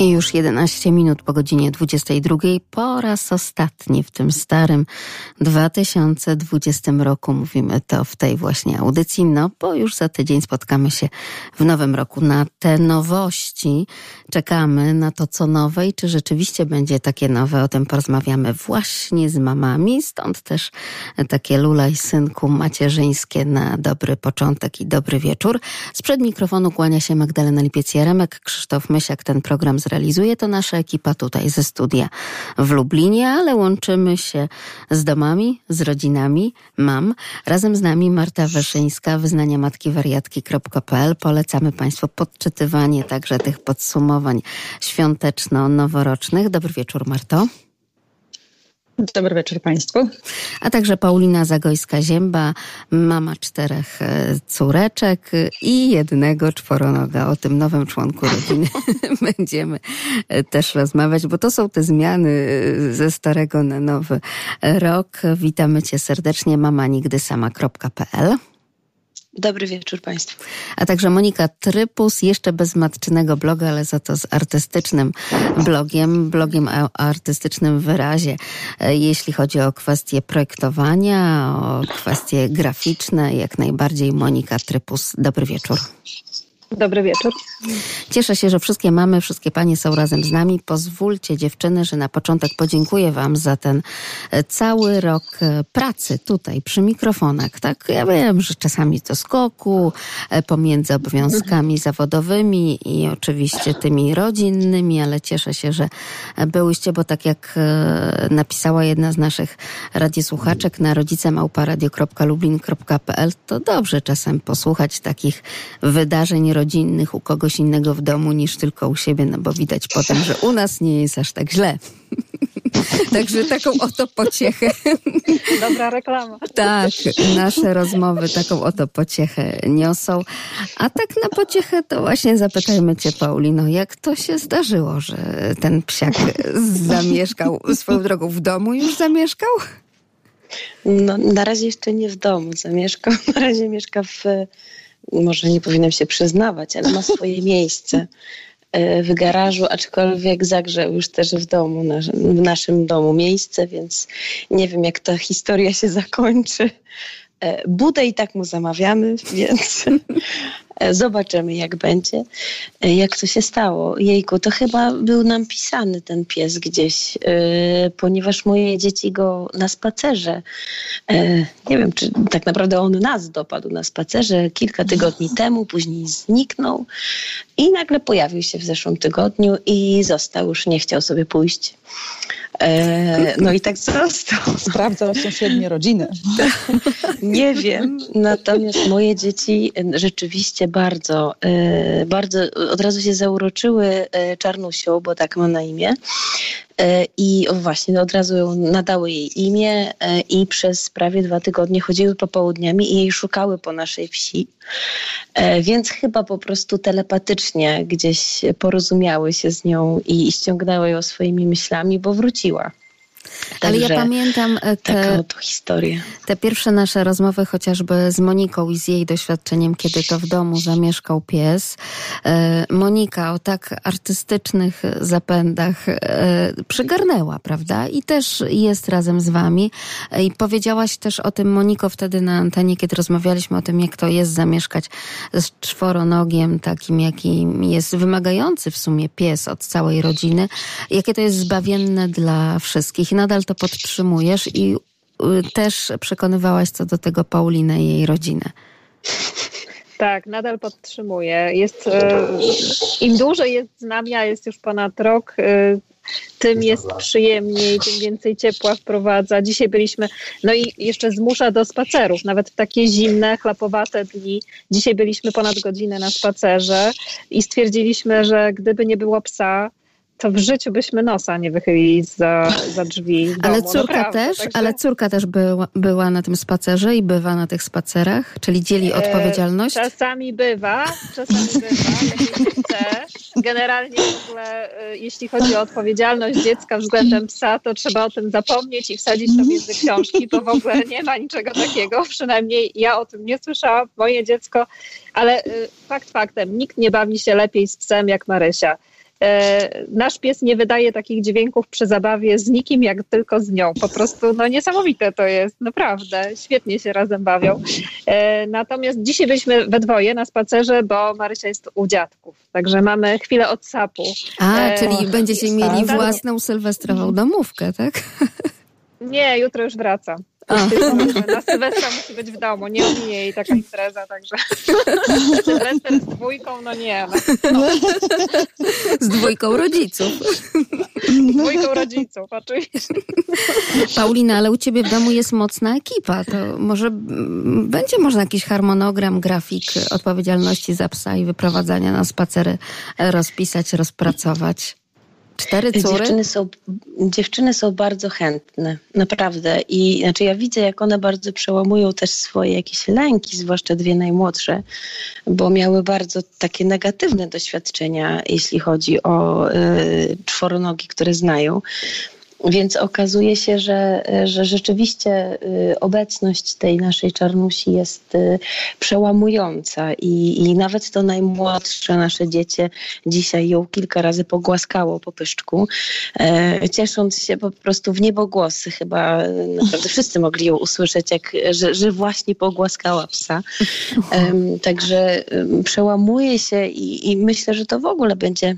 I już 11 minut po godzinie 22 po raz ostatni w tym starym 2020 roku mówimy to w tej właśnie audycji, no bo już za tydzień spotkamy się w nowym roku. Na te nowości czekamy, na to co nowe i czy rzeczywiście będzie takie nowe, o tym porozmawiamy właśnie z mamami, stąd też takie lula i synku macierzyńskie na dobry początek i dobry wieczór. Sprzed mikrofonu kłania się Magdalena Lipiec-Jaremek, Krzysztof Mysiak ten program zrealizuje, to nasza ekipa tutaj ze studia w Lublinie, ale łączymy się z domami, z rodzinami mam. Razem z nami Marta Weszyńska, wyznania matki wariatki.pl. Polecamy Państwu podczytywanie także tych podsumowań świąteczno-noworocznych. Dobry wieczór, Marto. Dobry wieczór Państwu. A także Paulina Zagojska-Zięba, mama czterech e, córeczek i jednego czworonoga. O tym nowym członku rodziny będziemy e, też rozmawiać, bo to są te zmiany e, ze starego na nowy rok. Witamy Cię serdecznie, mamanigdysama.pl. Dobry wieczór Państwu. A także Monika Trypus, jeszcze bez matczynego bloga, ale za to z artystycznym blogiem, blogiem o artystycznym wyrazie, e, jeśli chodzi o kwestie projektowania, o kwestie graficzne, jak najbardziej Monika Trypus. Dobry wieczór. Dobry wieczór. Cieszę się, że wszystkie mamy, wszystkie panie są razem z nami. Pozwólcie dziewczyny, że na początek podziękuję wam za ten e, cały rok e, pracy tutaj przy mikrofonach. Tak, ja wiem, że czasami to skoku e, pomiędzy obowiązkami zawodowymi i oczywiście tymi rodzinnymi, ale cieszę się, że byłyście, bo tak jak napisała jedna z naszych radiosłuchaczek na rodzicemałparadio.lublin.pl, to dobrze czasem posłuchać takich wydarzeń rodzinnych u kogoś innego w domu niż tylko u siebie, no bo widać potem, że u nas nie jest aż tak źle. Także taką oto pociechę. Dobra reklama. Tak, nasze rozmowy taką oto pociechę niosą. A tak na pociechę to właśnie zapytajmy Cię, Paulino, jak to się zdarzyło, że ten psiak zamieszkał swoją drogą w domu już zamieszkał? No, na razie jeszcze nie w domu zamieszkał. Na razie mieszka w może nie powinnam się przyznawać, ale ma swoje miejsce e, w garażu, aczkolwiek zagrzał już też w domu, w naszym domu miejsce, więc nie wiem, jak ta historia się zakończy. E, budę i tak mu zamawiamy, więc zobaczymy, jak będzie, e, jak to się stało. Jejku, to chyba był nam pisany ten pies gdzieś, e, ponieważ moje dzieci go na spacerze, nie wiem, czy tak naprawdę on nas dopadł na spacerze kilka tygodni temu, później zniknął i nagle pojawił się w zeszłym tygodniu i został, już nie chciał sobie pójść. No i tak został. Sprawdzał sąsiednie rodziny. Nie wiem, natomiast moje dzieci rzeczywiście bardzo, e, bardzo od razu się zauroczyły e, Czarnusią, bo tak ma na imię. E, I właśnie od razu nadały jej imię i przez prawie dwa tygodnie chodziły popołudniami i jej szukały po naszej wsi. Więc chyba po prostu telepatycznie gdzieś porozumiały się z nią i ściągnęły ją swoimi myślami, bo wróciła. Ale ja pamiętam e, te, te pierwsze nasze rozmowy chociażby z Moniką i z jej doświadczeniem, kiedy to w domu zamieszkał pies. E, Monika o tak artystycznych zapędach e, przygarnęła, prawda? I też jest razem z wami. I powiedziałaś też o tym, Moniko, wtedy na antenie, kiedy rozmawialiśmy o tym, jak to jest zamieszkać z czworonogiem, takim, jakim jest wymagający w sumie pies od całej rodziny. Jakie to jest zbawienne dla wszystkich. Nadal to podtrzymujesz i y, też przekonywałaś co do tego Paulinę i jej rodzinę. Tak, nadal podtrzymuję. Jest, y, Im dłużej jest z nami, a jest już ponad rok, y, tym jest przyjemniej, tym więcej ciepła wprowadza. Dzisiaj byliśmy, no i jeszcze zmusza do spacerów, nawet w takie zimne, chlapowate dni. Dzisiaj byliśmy ponad godzinę na spacerze i stwierdziliśmy, że gdyby nie było psa, to w życiu byśmy nosa nie wychylili za, za drzwi. ale domu, córka naprawdę, też, także... ale córka też była, była na tym spacerze i bywa na tych spacerach, czyli dzieli e, odpowiedzialność? czasami bywa, czasami bywa, jak chce. Generalnie w ogóle, e, jeśli chodzi o odpowiedzialność dziecka względem psa, to trzeba o tym zapomnieć i wsadzić to między książki, bo w ogóle nie ma niczego takiego. Przynajmniej ja o tym nie słyszałam, moje dziecko, ale e, fakt faktem, nikt nie bawi się lepiej z psem jak Marysia. E, nasz pies nie wydaje takich dźwięków przy zabawie z nikim, jak tylko z nią. Po prostu no niesamowite to jest, naprawdę. Świetnie się razem bawią. E, natomiast dzisiaj byliśmy we dwoje na spacerze, bo Marysia jest u dziadków. Także mamy chwilę odsapu. A, e, czyli będziecie mieli tak. własną sylwestrową domówkę, tak? Nie, jutro już wraca. Na Sylwestra musi być w domu, nie ominie jej taka impreza, także Sylwester z dwójką, no nie. No. Z dwójką rodziców. Z dwójką rodziców, oczywiście. Paulina, ale u ciebie w domu jest mocna ekipa, to może będzie można jakiś harmonogram, grafik odpowiedzialności za psa i wyprowadzania na spacery rozpisać, rozpracować? Cztery córy? Dziewczyny są, dziewczyny są bardzo chętne, naprawdę. I znaczy ja widzę, jak one bardzo przełamują też swoje jakieś lęki, zwłaszcza dwie najmłodsze, bo miały bardzo takie negatywne doświadczenia, jeśli chodzi o y, czworonogi, które znają. Więc okazuje się, że, że rzeczywiście y, obecność tej naszej czarnusi jest y, przełamująca i, i nawet to najmłodsze nasze dziecię dzisiaj ją kilka razy pogłaskało po pyszczku, e, ciesząc się po prostu w niebogłosy. Chyba naprawdę wszyscy mogli ją usłyszeć, jak, że, że właśnie pogłaskała psa. Także przełamuje się i, i myślę, że to w ogóle będzie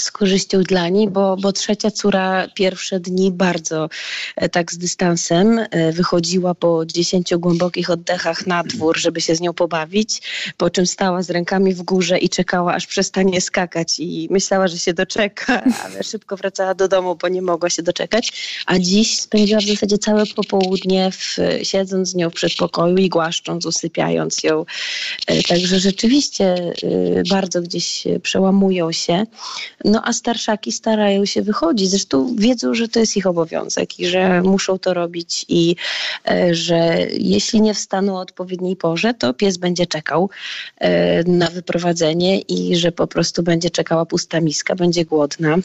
z korzyścią dla niej, bo, bo trzecia córa pierwsze dni bardzo e, tak z dystansem e, wychodziła po dziesięciu głębokich oddechach na dwór, żeby się z nią pobawić, po czym stała z rękami w górze i czekała, aż przestanie skakać i myślała, że się doczeka, ale szybko wracała do domu, bo nie mogła się doczekać, a dziś spędziła w zasadzie całe popołudnie w, siedząc z nią w przedpokoju i głaszcząc, usypiając ją. E, także rzeczywiście bardzo gdzieś przełamują się. No a starszaki starają się wychodzić. Zresztą wiedzą, że to jest ich obowiązek i że muszą to robić i e, że jeśli nie wstaną o odpowiedniej porze, to pies będzie czekał e, na wyprowadzenie i że po prostu będzie czekała pusta miska, będzie głodna.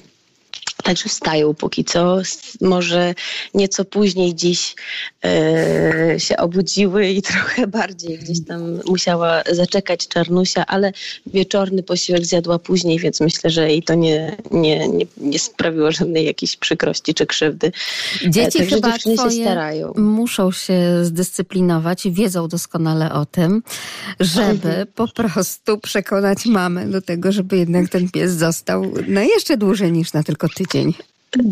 Także wstają póki co. Może nieco później dziś e, się obudziły i trochę bardziej gdzieś tam musiała zaczekać Czarnusia, ale wieczorny posiłek zjadła później, więc myślę, że jej to nie, nie, nie, nie sprawiło żadnej jakiejś przykrości czy krzywdy. Dzieci Także chyba się starają. muszą się zdyscyplinować i wiedzą doskonale o tym, żeby mhm. po prostu przekonać mamę do tego, żeby jednak ten pies został na jeszcze dłużej niż na tylko tydzień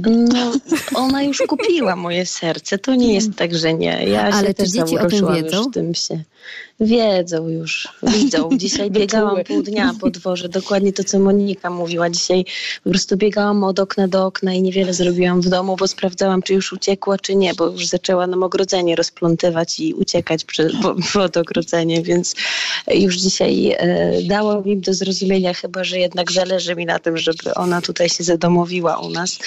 No, ona już kupiła moje serce. To nie jest tak, że nie. Ja Ale się też dzieci o tym wiedzą? Już tym się. Wiedzą już, widzą. Dzisiaj biegałam pół dnia po dworze, dokładnie to, co Monika mówiła. Dzisiaj po prostu biegałam od okna do okna i niewiele zrobiłam w domu, bo sprawdzałam, czy już uciekła, czy nie, bo już zaczęła nam ogrodzenie rozplątywać i uciekać przed, pod ogrodzenie, więc już dzisiaj e, dało mi do zrozumienia chyba, że jednak zależy mi na tym, żeby ona tutaj się zadomowiła u nas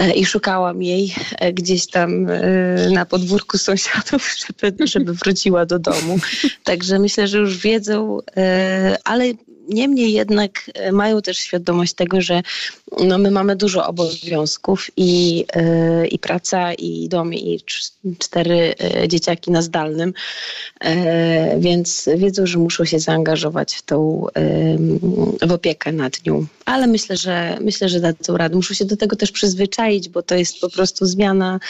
e, i szukałam jej e, gdzieś tam e, na podwórku sąsiadów, żeby, żeby wróciła do domu domu. Także myślę, że już wiedzą, e, ale niemniej jednak e, mają też świadomość tego, że no, my mamy dużo obowiązków i, yy, i praca, i dom, i cztery yy, dzieciaki na zdalnym, yy, więc wiedzą, że muszą się zaangażować w tą w opiekę nad nią. Ale myślę, że myślę, że dadzą radę. Muszą się do tego też przyzwyczaić, bo to jest po prostu zmiana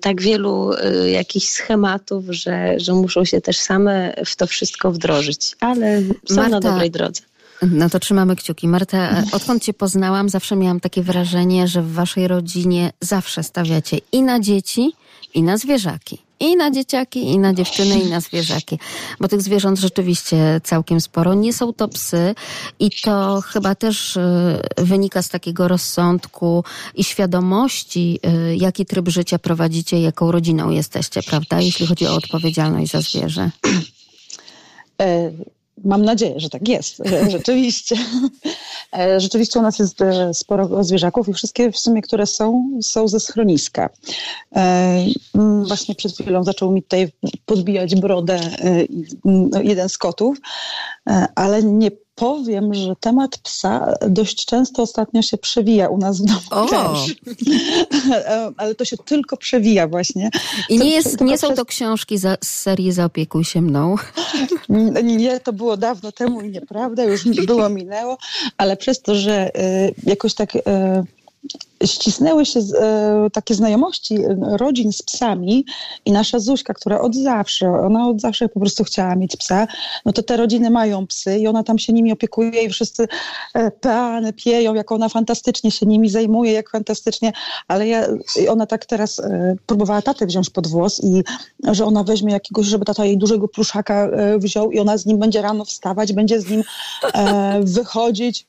tak wielu jakichś schematów, że, że muszą się też same w to wszystko wdrożyć. Ale są Marta, na dobrej drodze. No to trzymamy kciuki. Marta, odkąd cię poznałam, zawsze miałam takie wrażenie, że w waszej rodzinie zawsze stawiacie i na dzieci, i na zwierzaki. I na dzieciaki, i na dziewczyny, i na zwierzaki. Bo tych zwierząt rzeczywiście całkiem sporo. Nie są to psy i to chyba też y, wynika z takiego rozsądku i świadomości, y, jaki tryb życia prowadzicie, jaką rodziną jesteście, prawda? Jeśli chodzi o odpowiedzialność za zwierzę. Mam nadzieję, że tak jest, rzeczywiście. E, rzeczywiście u nas jest e, sporo zwierzaków i wszystkie w sumie, które są, są ze schroniska. E, właśnie przed chwilą zaczął mi tutaj podbijać brodę no, jeden z kotów, ale nie powiem, że temat psa dość często ostatnio się przewija u nas w domu O! też. Ale to się tylko przewija właśnie. I To- nie, jest, nie są przez- to książki za, z serii Zaopiekuj się mną. Nie, to było dawno temu i nieprawda, już było, minęło, ale przez to, że y, jakoś tak y, ścisnęły się z, y, takie znajomości y, rodzin z psami i nasza Zuśka, która od zawsze, ona od zawsze po prostu chciała mieć psa, no to te rodziny mają psy i ona tam się nimi opiekuje i wszyscy e, peany pieją, jak ona fantastycznie się nimi zajmuje, jak fantastycznie, ale ja, ona tak teraz e, próbowała tatę wziąć pod włos i że ona weźmie jakiegoś, żeby tata jej dużego pluszaka e, wziął i ona z nim będzie rano wstawać, będzie z nim e, wychodzić.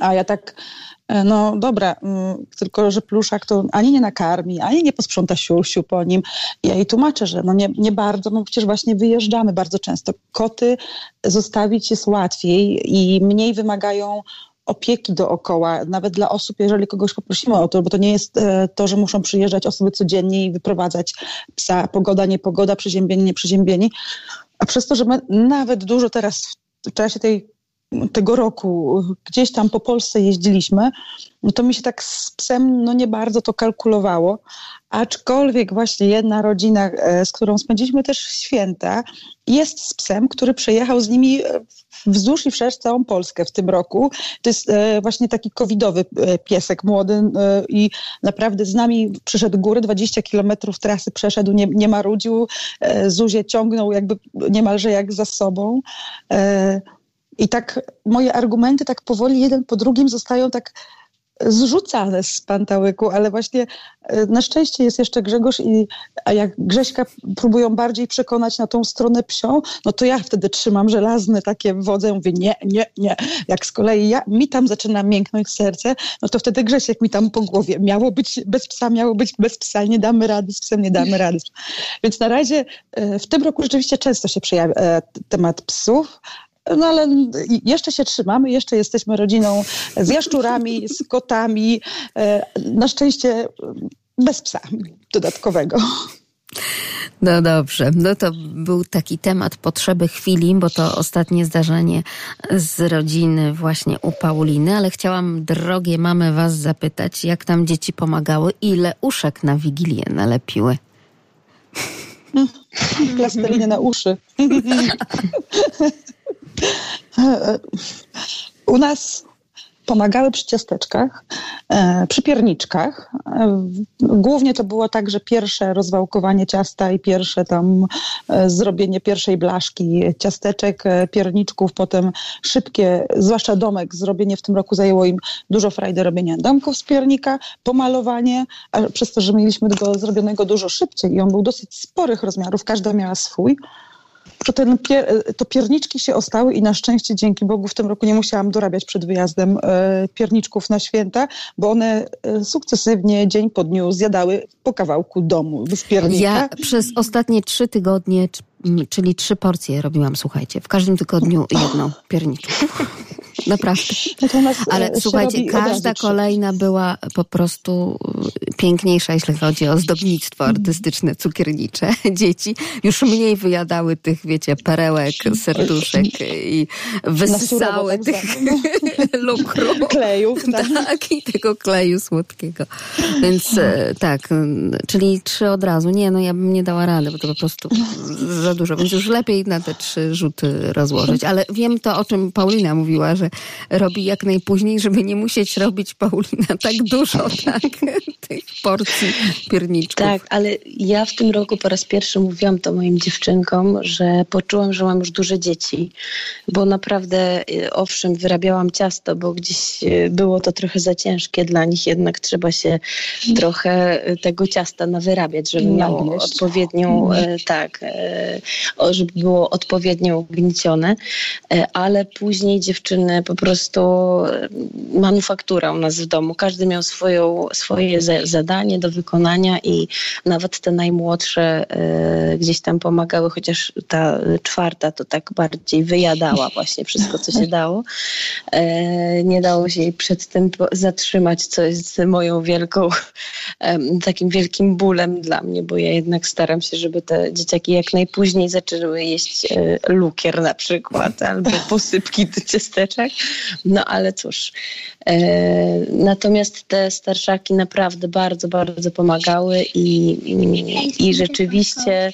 A ja tak, e, no dobra, mm, tylko że pluszak to ani nie nakarmi, ani nie posprząta siusiu po nim. Ja jej tłumaczę, że no nie, nie bardzo, no przecież właśnie wyjeżdżamy bardzo często. Koty zostawić jest łatwiej i mniej wymagają opieki dookoła, nawet dla osób, jeżeli kogoś poprosimy o to, bo to nie jest e, to, że muszą przyjeżdżać osoby codziennie i wyprowadzać psa, pogoda, niepogoda, przeziębienie, nieprzeziębienie, a przez to, że my nawet dużo teraz w czasie tej, tego roku gdzieś tam po Polsce jeździliśmy, no to mi się tak z psem no nie bardzo to kalkulowało, aczkolwiek właśnie jedna rodzina, e, z którą spędziliśmy też święta, jest z psem, który przejechał z nimi e, wzdłuż i wszerz całą Polskę w tym roku. To jest e, właśnie taki covidowy piesek młody i naprawdę z nami przyszedł góry, 20 kilometrów trasy przeszedł, nie, nie marudził, e, Zuzię ciągnął jakby niemalże jak za sobą. I tak moje argumenty tak powoli jeden po drugim zostają tak zrzucane z pantałyku, ale właśnie e, na szczęście jest jeszcze Grzegorz i a jak Grześka próbują bardziej przekonać na tą stronę psią, no to ja wtedy trzymam żelazne takie wodze, mówię nie, nie, nie. Jak z kolei ja, mi tam zaczyna mięknąć serce, no to wtedy Grzesiek mi tam po głowie. Miało być bez psa, miało być bez psa, nie damy rady z psem, nie damy rady. Więc na razie e, w tym roku rzeczywiście często się przejawia e, temat psów, no ale jeszcze się trzymamy, jeszcze jesteśmy rodziną z jaszczurami, z kotami. E, Na szczęście bez psa dodatkowego. No dobrze, no to był taki temat potrzeby chwili, bo to ostatnie zdarzenie z rodziny właśnie u Pauliny, ale chciałam, drogie mamy, was zapytać, jak tam dzieci pomagały, ile uszek na Wigilię nalepiły? Plasteliny na uszy. U nas pomagały przy ciasteczkach, e, przy pierniczkach. E, Głównie to było tak, że pierwsze rozwałkowanie ciasta i pierwsze tam e, zrobienie pierwszej blaszki ciasteczek, pierniczków, potem szybkie, zwłaszcza domek, zrobienie w tym roku zajęło im dużo frajdy robienia domków z piernika, pomalowanie, a przez to, że mieliśmy go zrobionego dużo szybciej i on był dosyć sporych rozmiarów, każda miała swój, to, ten pier, to pierniczki się ostały i na szczęście dzięki Bogu w tym roku nie musiałam dorabiać przed wyjazdem e, pierniczków na święta, bo one e, sukcesywnie dzień po dniu zjadały po kawałku domu z piernika. Ja przez ostatnie trzy tygodnie, czyli trzy porcje robiłam, słuchajcie, w każdym tygodniu jedną pierniczkę. Naprawdę. Natomiast, e, Ale słuchajcie, każda kolejna była po prostu y, piękniejsza, jeśli chodzi o ozdobnictwo artystyczne, cukiernicze. Dzieci już mniej wyjadały tych, wiecie, perełek, serduszek i wysysały tak tych lukru. klejów. Tak? Tak, i tego kleju słodkiego. Więc e, tak, czyli trzy od razu. Nie, no ja bym nie dała rady, bo to po prostu za dużo. Więc już lepiej na te trzy rzuty rozłożyć. Ale wiem to, o czym Paulina mówiła, że robi jak najpóźniej, żeby nie musieć robić Paulina tak dużo, tak, tych porcji pierniczków. Tak, ale ja w tym roku po raz pierwszy mówiłam to moim dziewczynkom, że poczułam, że mam już duże dzieci, bo naprawdę, y, owszem, wyrabiałam ciasto, bo gdzieś y, było to trochę za ciężkie dla nich, jednak trzeba się trochę y, tego ciasta nawyrabiać, żeby miało odpowiednią, y, tak, żeby było odpowiednio ugniecione, y, ale później dziewczyny po prostu manufaktura u nas w domu. Każdy miał swoją, swoje zadanie do wykonania i nawet te najmłodsze gdzieś tam pomagały, chociaż ta czwarta to tak bardziej wyjadała właśnie wszystko, co się dało. Nie dało się jej przed tym zatrzymać, co jest moją wielką, takim wielkim bólem dla mnie, bo ja jednak staram się, żeby te dzieciaki jak najpóźniej zaczęły jeść e, lukier na przykład, albo posypki do ciasteczek. No ale cóż. E, natomiast te starszaki naprawdę bardzo, bardzo pomagały i, i, i rzeczywiście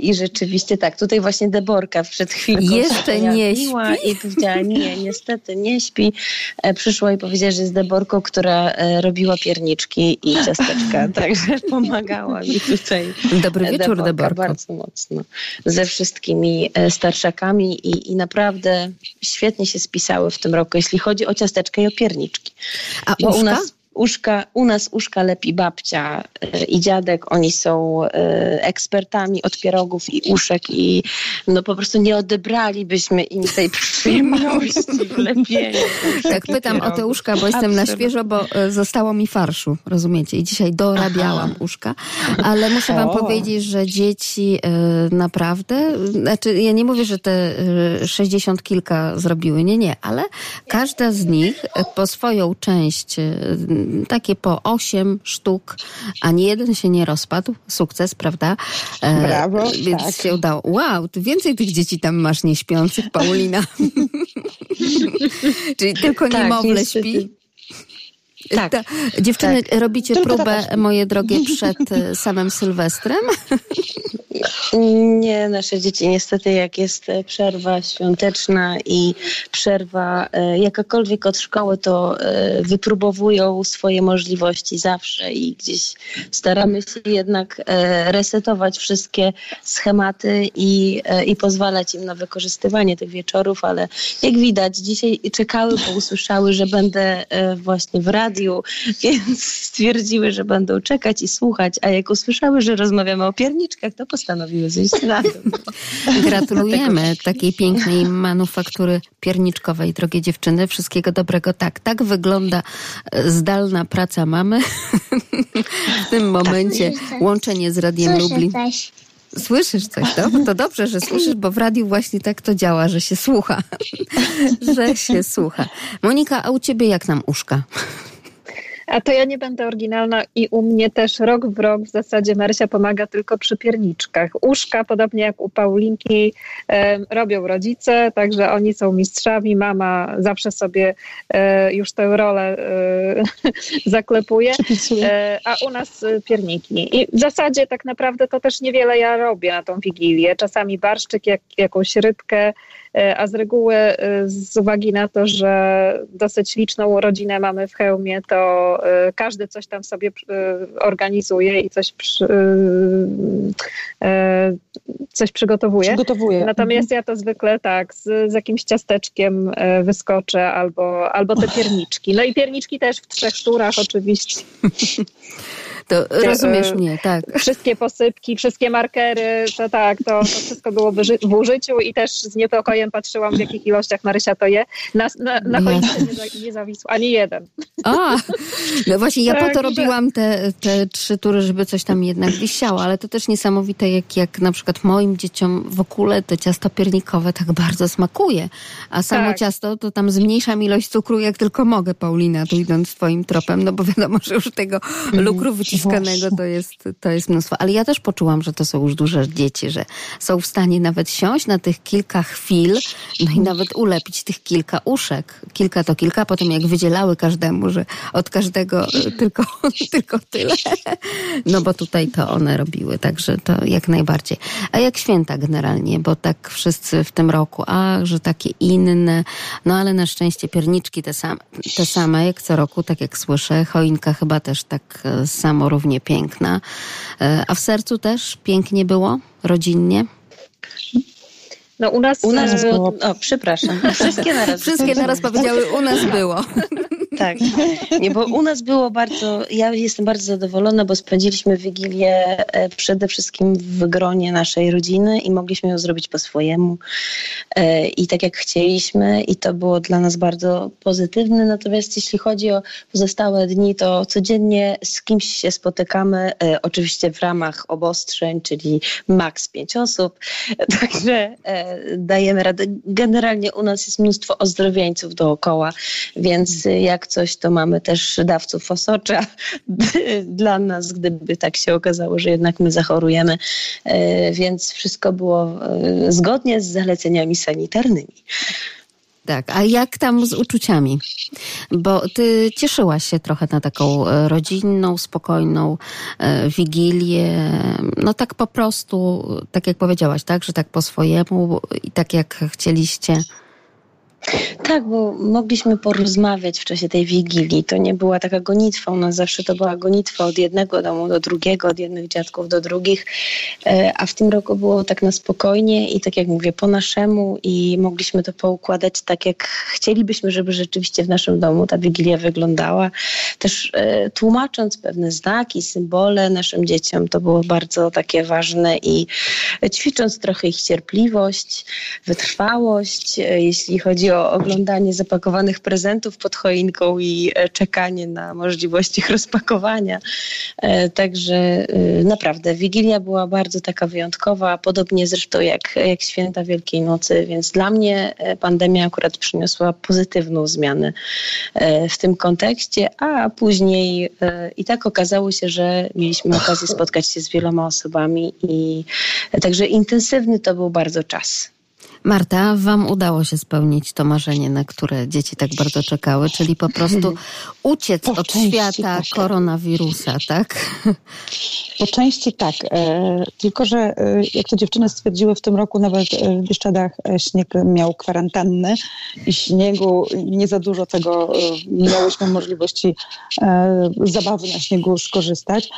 I rzeczywiście tak, tutaj właśnie Deborka przed chwilą jeszcze nie śpi i powiedziała nie, niestety nie śpi. E, przyszła i powiedziała, że jest Deborką, która e, robiła pierniczki i ciasteczka, także pomagała mi tutaj. Dobry wieczór Deborka. Deborka. Bardzo mocno. Ze wszystkimi starszakami i, i naprawdę świetnie się spisały w tym roku, jeśli chodzi o ciasteczka i o pierniczki. A Bo u nas uszka, u nas uszka lepi babcia e, i dziadek, oni są e, ekspertami od pierogów i uszek i no po prostu nie odebralibyśmy im tej przyjemności w lepieniu. Tak pytam o te uszka, bo jestem na świeżo, bo e, zostało mi farszu, rozumiecie? I dzisiaj dorabiałam Aha. uszka, ale muszę wam o. powiedzieć, że dzieci naprawdę, znaczy ja nie mówię, że te sześćdziesiąt kilka zrobiły, nie, nie, ale każda z nich po swoją część takie po osiem sztuk, ani jeden się nie rozpadł. Sukces, prawda? E, Brawo. Więc tak. się udało. Wow, ty więcej tych dzieci tam masz nieśpiących, Paulina. Czyli tylko tak, niemowlę śpi. Tak. Ta, dziewczyny, tak. robicie Tylko próbę, moje drogie, przed e, samym Sylwestrem? Nie, nasze dzieci niestety jak jest e, przerwa świąteczna i przerwa e, jakakolwiek od szkoły, to wypróbowują swoje możliwości zawsze i gdzieś staramy się jednak resetować wszystkie schematy i, i pozwalać im na wykorzystywanie tych wieczorów, ale jak widać dzisiaj czekały, bo usłyszały, że będę właśnie w radiu więc stwierdziły, że będą czekać i słuchać, a jak usłyszały, że rozmawiamy o pierniczkach, to postanowiły zejść na dół. Gratulujemy takiej pięknej manufaktury pierniczkowej, drogie dziewczyny. Wszystkiego dobrego. Tak, tak wygląda zdalna praca mamy w tym momencie. Łączenie z Radiem Lublin. Słyszysz coś, to? To dobrze, że słyszysz, bo w radiu właśnie tak to działa, że się słucha. że się słucha. Monika, a u ciebie jak nam uszka? A to ja nie będę oryginalna i u mnie też rok w rok w zasadzie Marysia pomaga tylko przy pierniczkach. Uszka, podobnie jak u Paulinki, robią rodzice, także oni są mistrzami. Mama zawsze sobie e, już tę rolę e, zaklepuje, e, a u nas pierniki. I w zasadzie tak naprawdę to też niewiele ja robię na tą Wigilię. Czasami barszczyk, jak, jakąś rybkę, a z reguły e, z uwagi na to, że dosyć liczną rodzinę mamy w hełmie, to e, każdy coś tam sobie organizuje i coś, przy, coś przygotowuje. przygotowuje. Natomiast mhm. ja to zwykle tak, z, z jakimś ciasteczkiem wyskoczę albo, albo te pierniczki. No i pierniczki też w trzech turach oczywiście. To rozumiesz mnie, tak. Wszystkie posypki, wszystkie markery, to tak, to, to wszystko było w użyciu i też z niepokojem patrzyłam, w jakich ilościach Marysia to je. Na, na, na choince nie, nie zawisł ani jeden. A, no właśnie, ja tak, po to robiłam te, te trzy tury, żeby coś tam jednak wisiało, ale to też niesamowite, jak, jak na przykład moim dzieciom w ogóle to ciasto piernikowe tak bardzo smakuje, a samo tak. ciasto to tam zmniejszam ilość cukru, jak tylko mogę, Paulina, tu idąc twoim tropem, no bo wiadomo, że już tego mm. lukru wyciskanego to jest, to jest mnóstwo. Ale ja też poczułam, że to są już duże dzieci, że są w stanie nawet siąść na tych kilka chwil, no i nawet ulepić tych kilka uszek. Kilka to kilka, potem jak wydzielały każdemu, że od każdego tylko, tylko tyle. No bo tutaj to one robiły, także to jak najbardziej. A jak święta generalnie, bo tak wszyscy w tym roku, a że takie inne, no ale na szczęście pierniczki te same, te same jak co roku, tak jak słyszę. Choinka chyba też tak e, równie piękna. E, a w sercu też pięknie było, rodzinnie? No u nas, u nas e, było, o przepraszam, wszystkie naraz. Wszystkie naraz powiedziały, u nas było. Tak, nie, bo u nas było bardzo, ja jestem bardzo zadowolona, bo spędziliśmy Wigilię e, przede wszystkim w gronie naszej rodziny i mogliśmy ją zrobić po swojemu e, i tak jak chcieliśmy i to było dla nas bardzo pozytywne. Natomiast jeśli chodzi o pozostałe dni, to codziennie z kimś się spotykamy, e, oczywiście w ramach obostrzeń, czyli maks pięć osób, także dajemy radę. Generalnie u nas jest mnóstwo ozdrowieńców dookoła, więc jak coś, to mamy też dawców osocza dla nas, gdyby tak się okazało, że jednak my zachorujemy, e, więc wszystko było e, zgodnie z zaleceniami sanitarnymi. Tak, a jak tam z uczuciami? Bo ty cieszyłaś się trochę na taką e, rodzinną, spokojną wigilię. No tak po prostu, tak jak powiedziałaś, tak, że tak po swojemu i tak jak chcieliście. Tak, bo mogliśmy porozmawiać w czasie tej wigilii. To nie była taka gonitwa. U nas zawsze to była gonitwa od jednego domu do drugiego, od jednych dziadków do drugich. E, a w tym roku było tak na spokojnie i tak jak mówię, po naszemu i mogliśmy to poukładać tak, jak chcielibyśmy, żeby rzeczywiście w naszym domu ta wigilia wyglądała. Też e, tłumacząc pewne znaki, symbole naszym dzieciom, to było bardzo takie ważne i ćwicząc trochę ich cierpliwość, wytrwałość, e, jeśli chodzi o oglądanie zapakowanych prezentów pod choinką i e, czekanie na możliwość ich rozpakowania. E, także e, naprawdę Wigilia była bardzo taka wyjątkowa, podobnie zresztą jak, jak święta Wielkiej Nocy, więc dla mnie pandemia akurat przyniosła pozytywną zmianę w tym kontekście, a później i tak okazało się, że mieliśmy okazję spotkać się z wieloma osobami i także intensywny to był bardzo czas. Marta, Wam udało się spełnić to marzenie, na które dzieci tak bardzo czekały, czyli po prostu uciec po od świata tak. koronawirusa, tak? Po części tak. E, tylko, że e, jak to dziewczyny stwierdziły w tym roku, nawet e, w Bieszczadach śnieg miał kwarantannę i śniegu nie za dużo tego miałyśmy możliwości zabawy na śniegu skorzystać.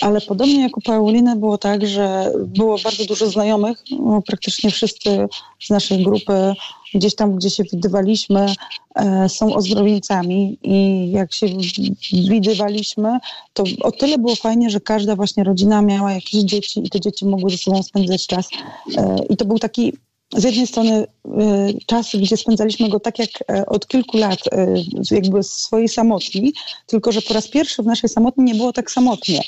Ale podobnie jak u Pauliny było tak, że było bardzo dużo znajomych, no, praktycznie wszyscy z naszej grupy, gdzieś tam, gdzie się widywaliśmy, e, są ozdrowieńcami i jak się widywaliśmy, to o tyle było fajnie, że każda właśnie rodzina miała jakieś dzieci i te dzieci mogły ze sobą spędzać czas. E, I to był taki z jednej strony y, czas, gdzie spędzaliśmy go tak jak e, od kilku lat, jakby swojej samotni, tylko że po raz pierwszy w naszej samotni nie było tak samotnie,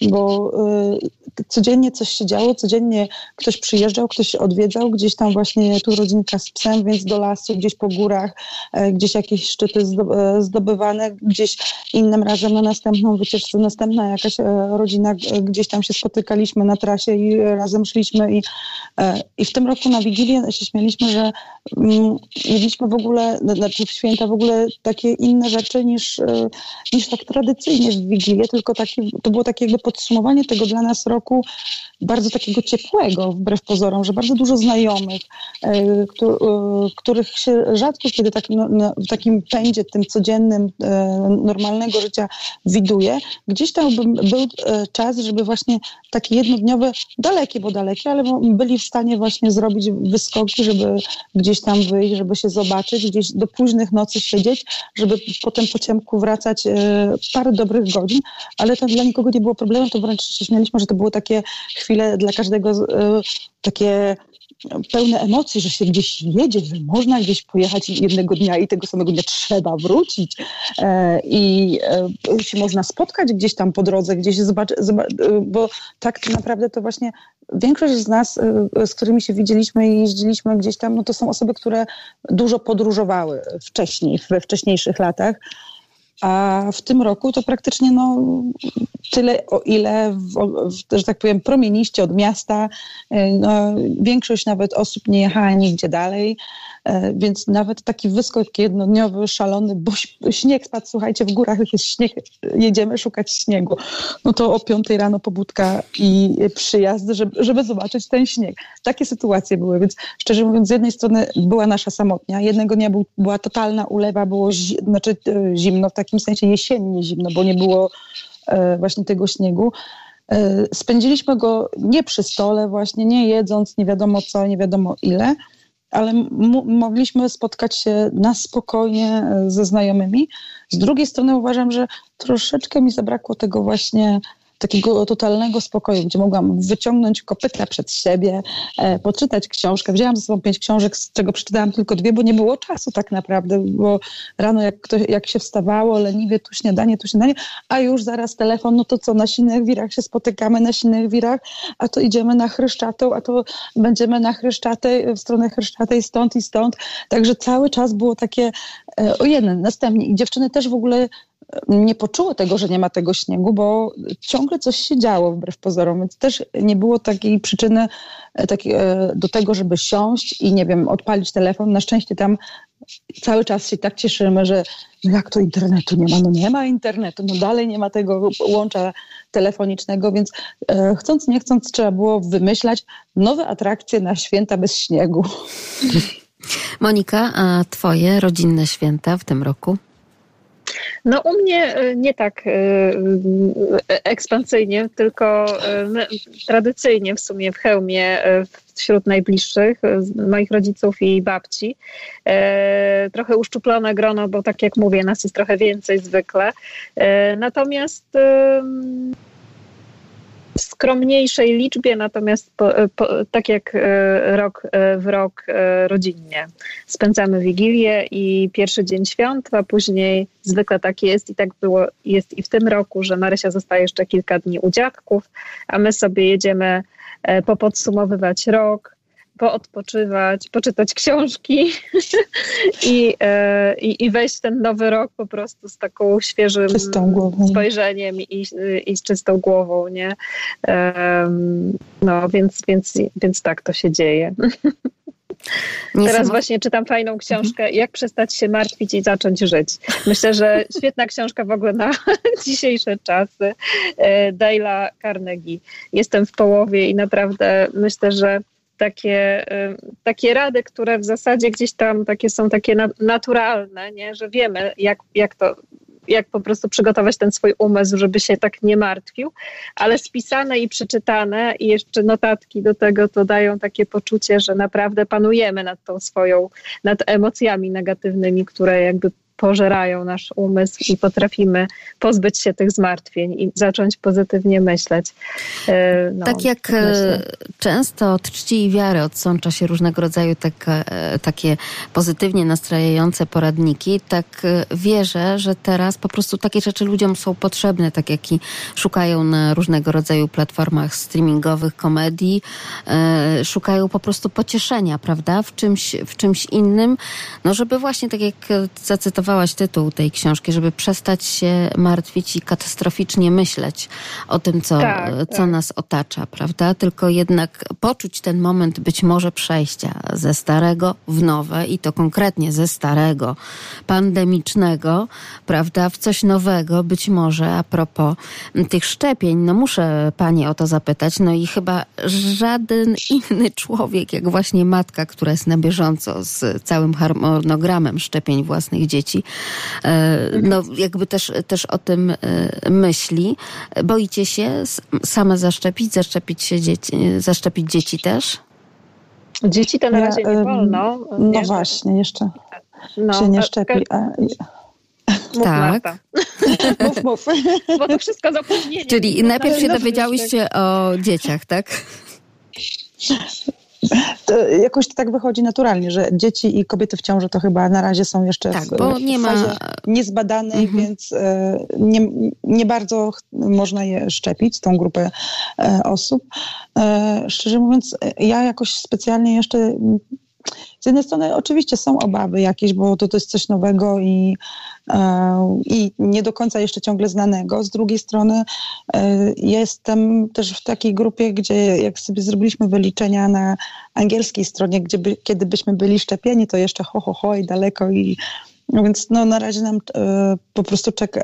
bo y, codziennie coś się działo, codziennie ktoś przyjeżdżał, ktoś odwiedzał, gdzieś tam właśnie tu rodzinka z psem, więc do lasu, gdzieś po górach, e, gdzieś jakieś szczyty e, zdobywane, gdzieś innym razem na następną wycieczkę, następna jakaś rodzina, gdzieś tam się spotykaliśmy na trasie i razem szliśmy i, i w tym roku na Wigilię się śmieliśmy, że mm, jedliśmy w ogóle, znaczy w święta w ogóle takie inne rzeczy niż, niż tak tradycyjnie w Wigilię, tylko taki, to było takie jakby podsumowanie tego dla nas roku bardzo takiego ciepłego, wbrew pozorom, że bardzo dużo znajomych, e, e, których się rzadko kiedy tak, no, no, w takim pędzie tym codziennym, normalnego życia widuje. Gdzieś tam był czas, żeby właśnie takie jednodniowe, dalekie, bo dalekie, ale byli w stanie właśnie zrobić wyskoki, żeby gdzieś tam wyjść, żeby się zobaczyć, gdzieś do późnych nocy siedzieć, żeby potem po ciemku wracać e, parę dobrych godzin, ale to dla nikogo nie było problemu, to wręcz się śmialiśmy, że to były takie chwile dla każdego e, takie pełne emocji, że się gdzieś jedzie, że można gdzieś pojechać jednego dnia i tego samego dnia trzeba wrócić e, i e, się można spotkać gdzieś tam po drodze, gdzieś zobaczyć, bo tak naprawdę to właśnie większość z nas, z którymi się widzieliśmy i jeździliśmy gdzieś tam, no to są osoby, które dużo podróżowały wcześniej, we wcześniejszych latach. A w tym roku to praktycznie no, tyle, o ile, w, że tak powiem, promieniście od miasta. E, no, większość nawet osób nie jechała nigdzie dalej. E, więc nawet taki wyskok jednodniowy, szalony, bo śnieg spadł, słuchajcie, w górach jest śnieg, jedziemy szukać śniegu. No to o piątej rano pobudka i przyjazd, żeby, żeby zobaczyć ten śnieg. Takie sytuacje były, więc szczerze mówiąc, z jednej strony była nasza samotnia, jednego dnia był, była totalna ulewa, było zi, znaczy, e, zimno, w takim sensie jesiennie zimno, bo nie było e, właśnie tego śniegu. Spędziliśmy go nie przy stole, właśnie nie jedząc, nie wiadomo co, nie wiadomo ile, ale mogliśmy spotkać się na spokojnie e, ze znajomymi. Z drugiej strony uważam, że troszeczkę mi zabrakło tego właśnie takiego totalnego spokoju, gdzie mogłam wyciągnąć kopyta przed siebie, e, poczytać książkę. Wzięłam ze sobą pięć książek, z czego przeczytałam tylko dwie, bo nie było czasu tak naprawdę, bo rano jak, ktoś, jak się wstawało, leniwie tu śniadanie, tu śniadanie, a już zaraz telefon, no to co, na silnych wirach się spotykamy, na silnych wirach, a to idziemy na Chryszczatą, a to będziemy na Chryszczatej, w stronę Chryszczatej stąd i stąd. Także cały czas było takie, e, o jeden, następnie i dziewczyny też w ogóle nie poczuły tego, że nie ma tego śniegu, bo ciągle coś się działo wbrew pozorom, więc też nie było takiej przyczyny e, e, do tego, żeby siąść i nie wiem, odpalić telefon. Na szczęście tam cały czas się tak cieszymy, że jak to internetu nie ma? No nie ma internetu, no dalej nie ma tego łącza telefonicznego, więc e, chcąc nie chcąc trzeba było wymyślać nowe atrakcje na święta bez śniegu. Monika, a twoje rodzinne święta w tym roku? No u mnie e, nie tak e, e, ekspansyjnie, tylko tradycyjnie w sumie w hełmie wśród najbliższych, moich rodziców i babci. Trochę uszczuplone grono, bo tak jak mówię, nas jest trochę więcej zwykle. Natomiast w skromniejszej liczbie, natomiast po, po, tak jak e, rok e, w rok e, rodzinnie. Spędzamy Wigilię i pierwszy dzień świąt, a później zwykle tak jest i tak było, jest i w tym roku, że Marysia zostaje jeszcze kilka dni u dziadków, a my sobie jedziemy popodsumowywać rok, poodpoczywać, poczytać książki i, e, i, i wejść w ten nowy rok po prostu z taką świeżym spojrzeniem i, i z czystą głową, nie? No, więc, więc, więc tak to się dzieje. Teraz właśnie czytam fajną książkę mhm. Jak przestać się martwić i zacząć żyć. Myślę, że świetna książka w ogóle na dzisiejsze czasy. E, Dale'a Carnegie. Jestem w połowie i naprawdę myślę, że takie, takie rady, które w zasadzie gdzieś tam takie są takie naturalne, nie? że wiemy, jak, jak to jak po prostu przygotować ten swój umysł, żeby się tak nie martwił, ale spisane i przeczytane i jeszcze notatki do tego to dają takie poczucie, że naprawdę panujemy nad tą swoją, nad emocjami negatywnymi, które jakby pożerają nasz umysł i potrafimy pozbyć się tych zmartwień i zacząć pozytywnie myśleć. E, no, tak jak e, myślę. często od czci i wiary odsącza się różnego rodzaju tak, e, takie pozytywnie nastrajające poradniki, tak wierzę, że teraz po prostu takie rzeczy ludziom są potrzebne, tak jak i szukają na różnego rodzaju platformach streamingowych komedii, szukają po prostu pocieszenia, prawda, w czymś, w czymś innym, no żeby właśnie tak jak zacytowałam cytowałaś tytuł tej książki, żeby przestać się martwić i katastroficznie myśleć o tym, co, tak, co tak. nas otacza, prawda? Tylko jednak poczuć ten moment być może przejścia ze starego w nowe i to konkretnie ze starego, pandemicznego, prawda, w coś nowego, być może a propos tych szczepień, no muszę Pani o to zapytać, no i chyba żaden inny człowiek, jak właśnie matka, która jest na bieżąco z całym harmonogramem szczepień własnych dzieci, dzieci, e, no jakby też, też o tym e, myśli. Boicie się same zaszczepić, zaszczepić się dzieci, zaszczepić dzieci też? Dzieci to na razie nie wolno. No nie? właśnie, jeszcze no, się nie szczepi. A... Mów, tak. mów, mów. Bo to wszystko z opóźnieniem. Czyli najpierw się dowiedziałyście o dzieciach, tak? To jakoś to tak wychodzi naturalnie, że dzieci i kobiety w ciąży to chyba na razie są jeszcze tak, w, bo nie ma niezbadanej, mhm. więc e, nie, nie bardzo można je szczepić, tą grupę e, osób. E, szczerze mówiąc, ja jakoś specjalnie jeszcze z jednej strony oczywiście są obawy jakieś, bo to, to jest coś nowego i, e, i nie do końca jeszcze ciągle znanego. Z drugiej strony e, jestem też w takiej grupie, gdzie jak sobie zrobiliśmy wyliczenia na angielskiej stronie, gdzie by, kiedy byśmy byli szczepieni, to jeszcze ho, ho, ho i daleko i no więc no, na razie nam e, po prostu czeka,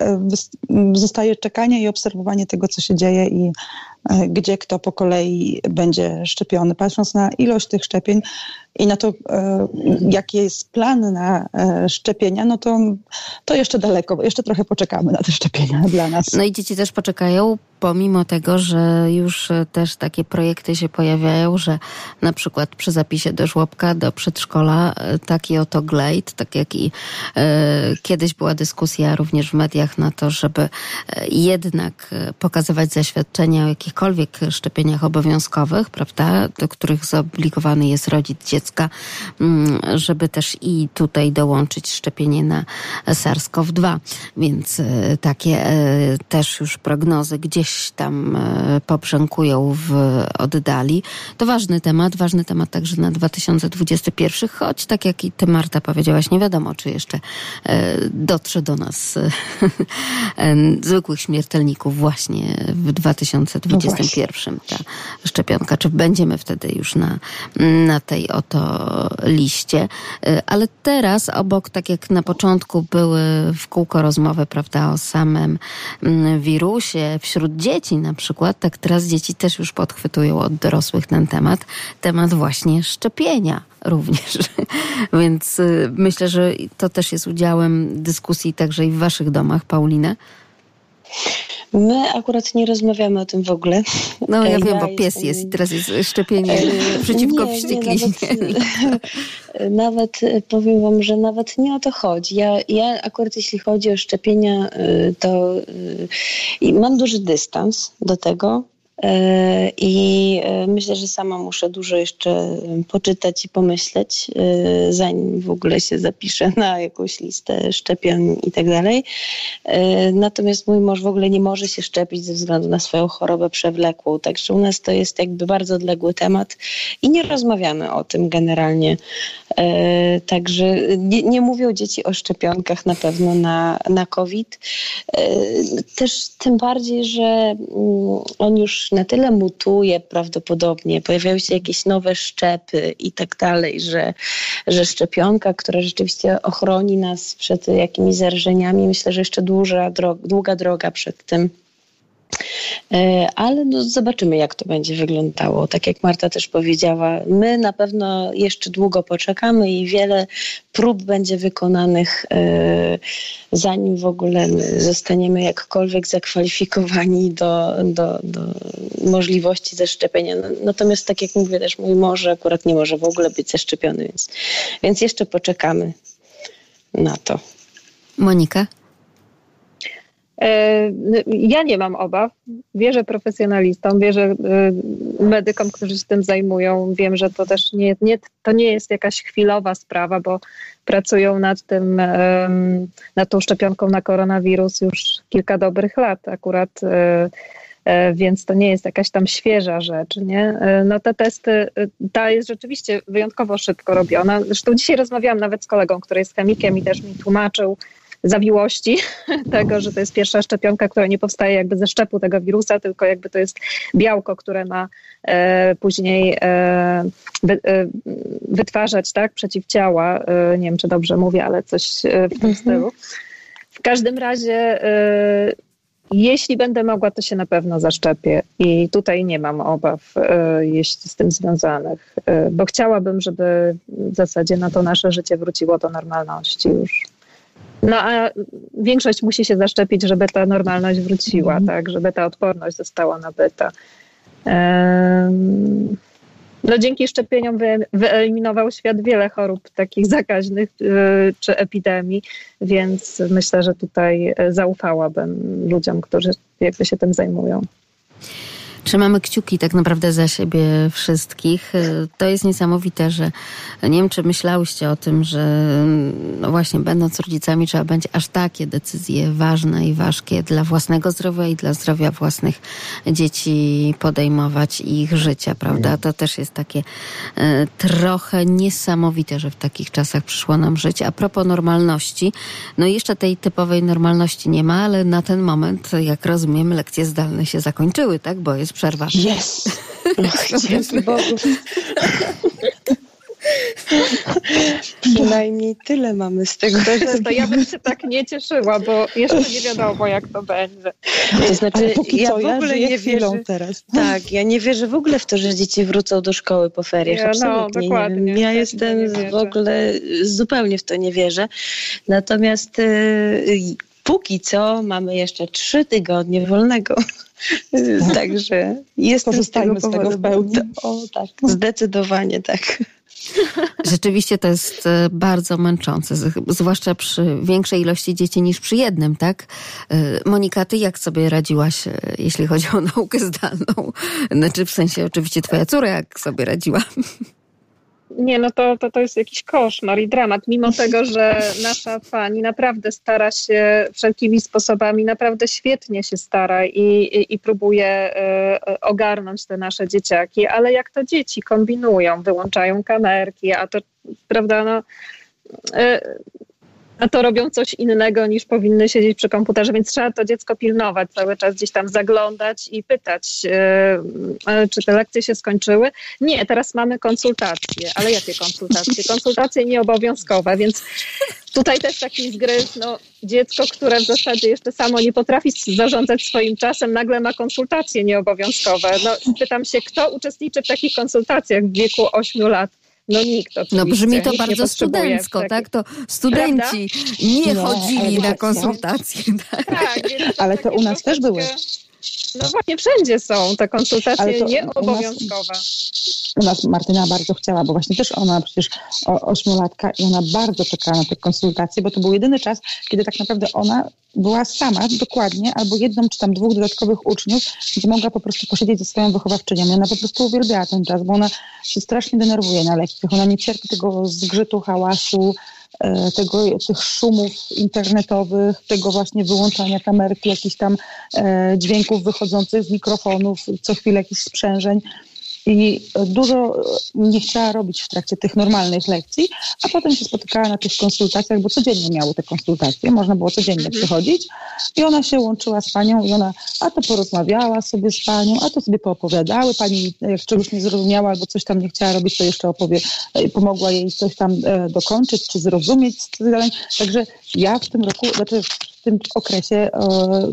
zostaje czekanie i obserwowanie tego, co się dzieje i gdzie kto po kolei będzie szczepiony. Patrząc na ilość tych szczepień i na to, e, jaki jest plan na szczepienia, no to, to jeszcze daleko, jeszcze trochę poczekamy na te szczepienia dla nas. No i dzieci też poczekają, pomimo tego, że już też takie projekty się pojawiają, że na przykład przy zapisie do żłobka, do przedszkola taki oto glejt, tak jak i e, kiedyś była dyskusja również w mediach na to, żeby e, jednak e, pokazywać zaświadczenia o jakichkolwiek szczepieniach obowiązkowych, prawda, do których zobligowany jest rodzic dziecka, mm, żeby też i tutaj dołączyć szczepienie na SARS-CoV-2. Więc e, takie też już prognozy gdzieś tam poprzękują w oddali. To ważny temat, ważny temat także na 2021, choć tak jak i ty Marta powiedziałaś, nie wiadomo, czy jeszcze e, dotrze do nas e, zwykłych śmiertelników właśnie w 2021 ta szczepionka. Czy będziemy wtedy już na, na tej oto liście? E, ale teraz obok, tak jak na początku były w kółko rozmowy, prawda, o samym mm, wirusie wśród dzieci na przykład, tak teraz dzieci też już podchwytują od dorosłych ten temat, temat właśnie szczepienia również. Więc y, myślę, że to też jest udziałem dyskusji także i w waszych domach, Paulina. My akurat nie rozmawiamy o tym w ogóle. No ja, ja wiem, bo pies jestem... jest i teraz jest szczepienie e, przeciwko nie, wściekliźnie. Nawet, nawet, powiem wam, że nawet nie o to chodzi. Ja, ja akurat jeśli chodzi o szczepienia, to mam duży dystans do tego, E, I e, myślę, że sama muszę dużo jeszcze poczytać i pomyśleć, e, zanim w ogóle się zapiszę na jakąś listę szczepień i tak dalej. Natomiast mój mąż w ogóle nie może się szczepić ze względu na swoją chorobę przewlekłą. Także u nas to jest jakby bardzo odległy temat i nie rozmawiamy o tym generalnie. Także nie, nie mówią dzieci o szczepionkach na pewno na, na COVID. Też tym bardziej, że mm, on już na tyle mutuje prawdopodobnie, pojawiają się jakieś nowe szczepy i tak dalej, że, że szczepionka, która rzeczywiście ochroni nas przed jakimiś zarażeniami, myślę, że jeszcze dłuża, długa droga przed tym. E, ale no zobaczymy, jak to będzie wyglądało. Tak jak Marta też powiedziała, my na pewno jeszcze długo poczekamy i wiele prób będzie wykonanych, e, zanim w ogóle zostaniemy jakkolwiek zakwalifikowani do, do, do możliwości zaszczepienia. No, natomiast, tak jak mówię, też mój mąż akurat nie może w ogóle być zaszczepiony, więc, więc jeszcze poczekamy na to. Monika? E, ja nie mam obaw. Wierzę profesjonalistom, wierzę e, medykom, którzy się tym zajmują. Wiem, że to też nie, nie, to nie jest jakaś chwilowa sprawa, bo pracują nad tym, nad tą szczepionką na koronawirus już kilka dobrych lat akurat e, więc to nie jest jakaś tam świeża rzecz, nie? No te testy, ta jest rzeczywiście wyjątkowo szybko robiona. Zresztą dzisiaj rozmawiałam nawet z kolegą, który jest chemikiem i też mi tłumaczył, zawiłości tego, że to jest pierwsza szczepionka, która nie powstaje jakby ze szczepu tego wirusa, tylko jakby to jest białko, które ma e, później e, e, wytwarzać tak, przeciwciała. Nie wiem, czy dobrze mówię, ale coś w tym mhm. stylu. W każdym razie jeśli będę mogła, to się na pewno zaszczepię i tutaj nie mam obaw, jeśli z tym związanych, bo chciałabym, żeby w zasadzie na to nasze życie wróciło do normalności już. No a większość musi się zaszczepić, żeby ta normalność wróciła, mm. tak, żeby ta odporność została nabyta. No dzięki szczepieniom wyeliminował świat wiele chorób takich zakaźnych y, czy epidemii, więc myślę, że tutaj zaufałabym ludziom, którzy jakby się tym zajmują. Trzymamy kciuki tak naprawdę za siebie wszystkich. Y, to jest niesamowite, że nie wiem, czy myślałyście o tym, że no właśnie będąc rodzicami trzeba będzie aż takie decyzje ważne i ważkie dla własnego zdrowia i dla zdrowia własnych dzieci podejmować i ich życia, prawda? To też jest takie y, trochę niesamowite, że w takich czasach przyszło nam żyć. A propos normalności, no jeszcze tej typowej normalności nie ma, ale na ten moment, jak rozumiem, lekcje zdalne się zakończyły, tak? Bo jest przerwa. Jest. Dzięki Bogu. przynajmniej tyle mamy z tego. To, to ja bym się tak nie cieszyła, bo jeszcze nie wiadomo, jak to będzie. To znaczy, ja w ogóle ja nie wierzę. Teraz. Tak, ja nie wierzę w ogóle w to, że dzieci wrócą do szkoły po feriach. Ja, no, dokładnie. Nie Ja jestem w ogóle zupełnie w to nie wierzę. Natomiast y, póki co mamy jeszcze trzy tygodnie wolnego. Także jestem z tego, z tego w pełni. O tak, zdecydowanie tak. Rzeczywiście to jest e, bardzo męczące, zwłaszcza przy większej ilości dzieci niż przy jednym, tak? E, Monika, ty jak sobie radziłaś, e, jeśli chodzi o naukę zdalną? Znaczy w sensie oczywiście twoja córa jak sobie radziła? Nie, no to, to, to jest jakiś koszmar i dramat, mimo tego, że nasza pani naprawdę stara się wszelkimi sposobami, naprawdę świetnie się stara i, i, i próbuje y, ogarnąć te nasze dzieciaki, ale jak to dzieci kombinują, wyłączają kamerki, a to, prawda, no, y, a to robią coś innego niż powinny siedzieć przy komputerze, więc trzeba to dziecko pilnować cały czas, gdzieś tam zaglądać i pytać, yy, czy te lekcje się skończyły. Nie, teraz mamy konsultacje, ale jakie konsultacje? Konsultacje nieobowiązkowe, więc tutaj też taki zgryz, no dziecko, które w zasadzie jeszcze samo nie potrafi zarządzać swoim czasem, nagle ma konsultacje nieobowiązkowe. No, pytam się, kto uczestniczy w takich konsultacjach w wieku 8 lat? No nikt oczywiście. No brzmi to bardzo studencko, tak? To studenci Prawda? nie chodzili na konsultacje. Tak, tak ale to u nas też były. No właśnie, wszędzie są te konsultacje nieobowiązkowe. U nas Martyna bardzo chciała, bo właśnie też ona przecież ośmiolatka i ona bardzo czekała na te konsultacje, bo to był jedyny czas, kiedy tak naprawdę ona była sama dokładnie, albo jedną czy tam dwóch dodatkowych uczniów, gdzie mogła po prostu posiedzieć ze swoją wychowawczynią. I ona po prostu uwielbiała ten czas, bo ona się strasznie denerwuje na lekcjach. Ona nie cierpi tego zgrzytu, hałasu, tego, tych szumów internetowych, tego właśnie wyłączania kamerki, jakichś tam e, dźwięków wychodzących z mikrofonów, co chwilę jakichś sprzężeń i dużo nie chciała robić w trakcie tych normalnych lekcji, a potem się spotykała na tych konsultacjach, bo codziennie miały te konsultacje, można było codziennie mhm. przychodzić i ona się łączyła z panią i ona a to porozmawiała sobie z panią, a to sobie poopowiadały, pani jak czegoś nie zrozumiała albo coś tam nie chciała robić, to jeszcze opowie, e, pomogła jej coś tam e, dokończyć czy zrozumieć zadań. Także ja w tym roku, znaczy tym okresie, e,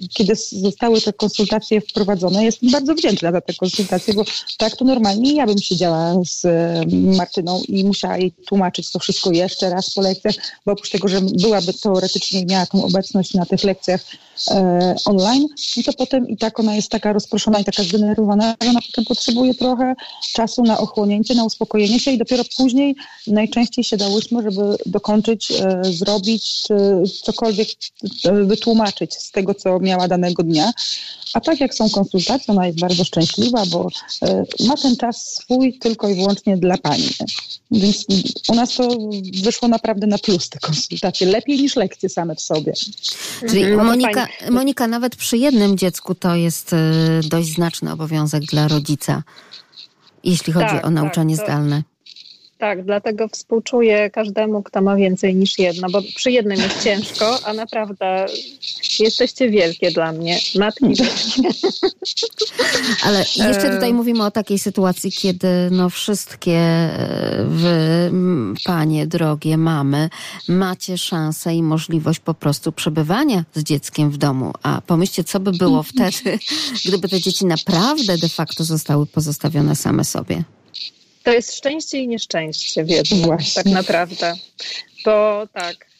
kiedy zostały te konsultacje wprowadzone, jestem bardzo wdzięczna za te konsultacje, bo tak to normalnie ja bym siedziała z e, Martyną i musiała jej tłumaczyć to wszystko jeszcze raz po lekcjach, bo oprócz tego, że byłaby teoretycznie miała tą obecność na tych lekcjach e, online, no to potem i tak ona jest taka rozproszona i taka zdenerwowana, że ona potem potrzebuje trochę czasu na ochłonięcie, na uspokojenie się i dopiero później najczęściej się dałyśmy, żeby dokończyć, zrobić cokolwiek wytłumaczyć z tego, co miała danego dnia. A tak jak są konsultacje, ona jest bardzo szczęśliwa, bo e, ma ten czas swój tylko i wyłącznie dla pani. Więc u nas to wyszło naprawdę na plus te konsultacje. Lepiej niż lekcje same w sobie. Czyli mhm. Monika, Monika, nawet przy jednym dziecku to jest e, dość znaczny obowiązek dla rodzica, jeśli chodzi tak, o nauczanie tak, to... zdalne. Tak, dlatego współczuję każdemu, kto ma więcej niż jedno, bo przy jednym jest ciężko, a naprawdę jesteście wielkie dla mnie. Matki Ale jeszcze tutaj e, mówimy o takiej sytuacji, kiedy no wszystkie e, wy, panie drogie, mamy, macie szansę i możliwość po prostu przebywania z dzieckiem w domu. A pomyślcie, co by było wtedy, gdyby te dzieci naprawdę de facto zostały pozostawione same sobie. To jest szczęście i nieszczęście w jednym, tak naprawdę. Bo tak,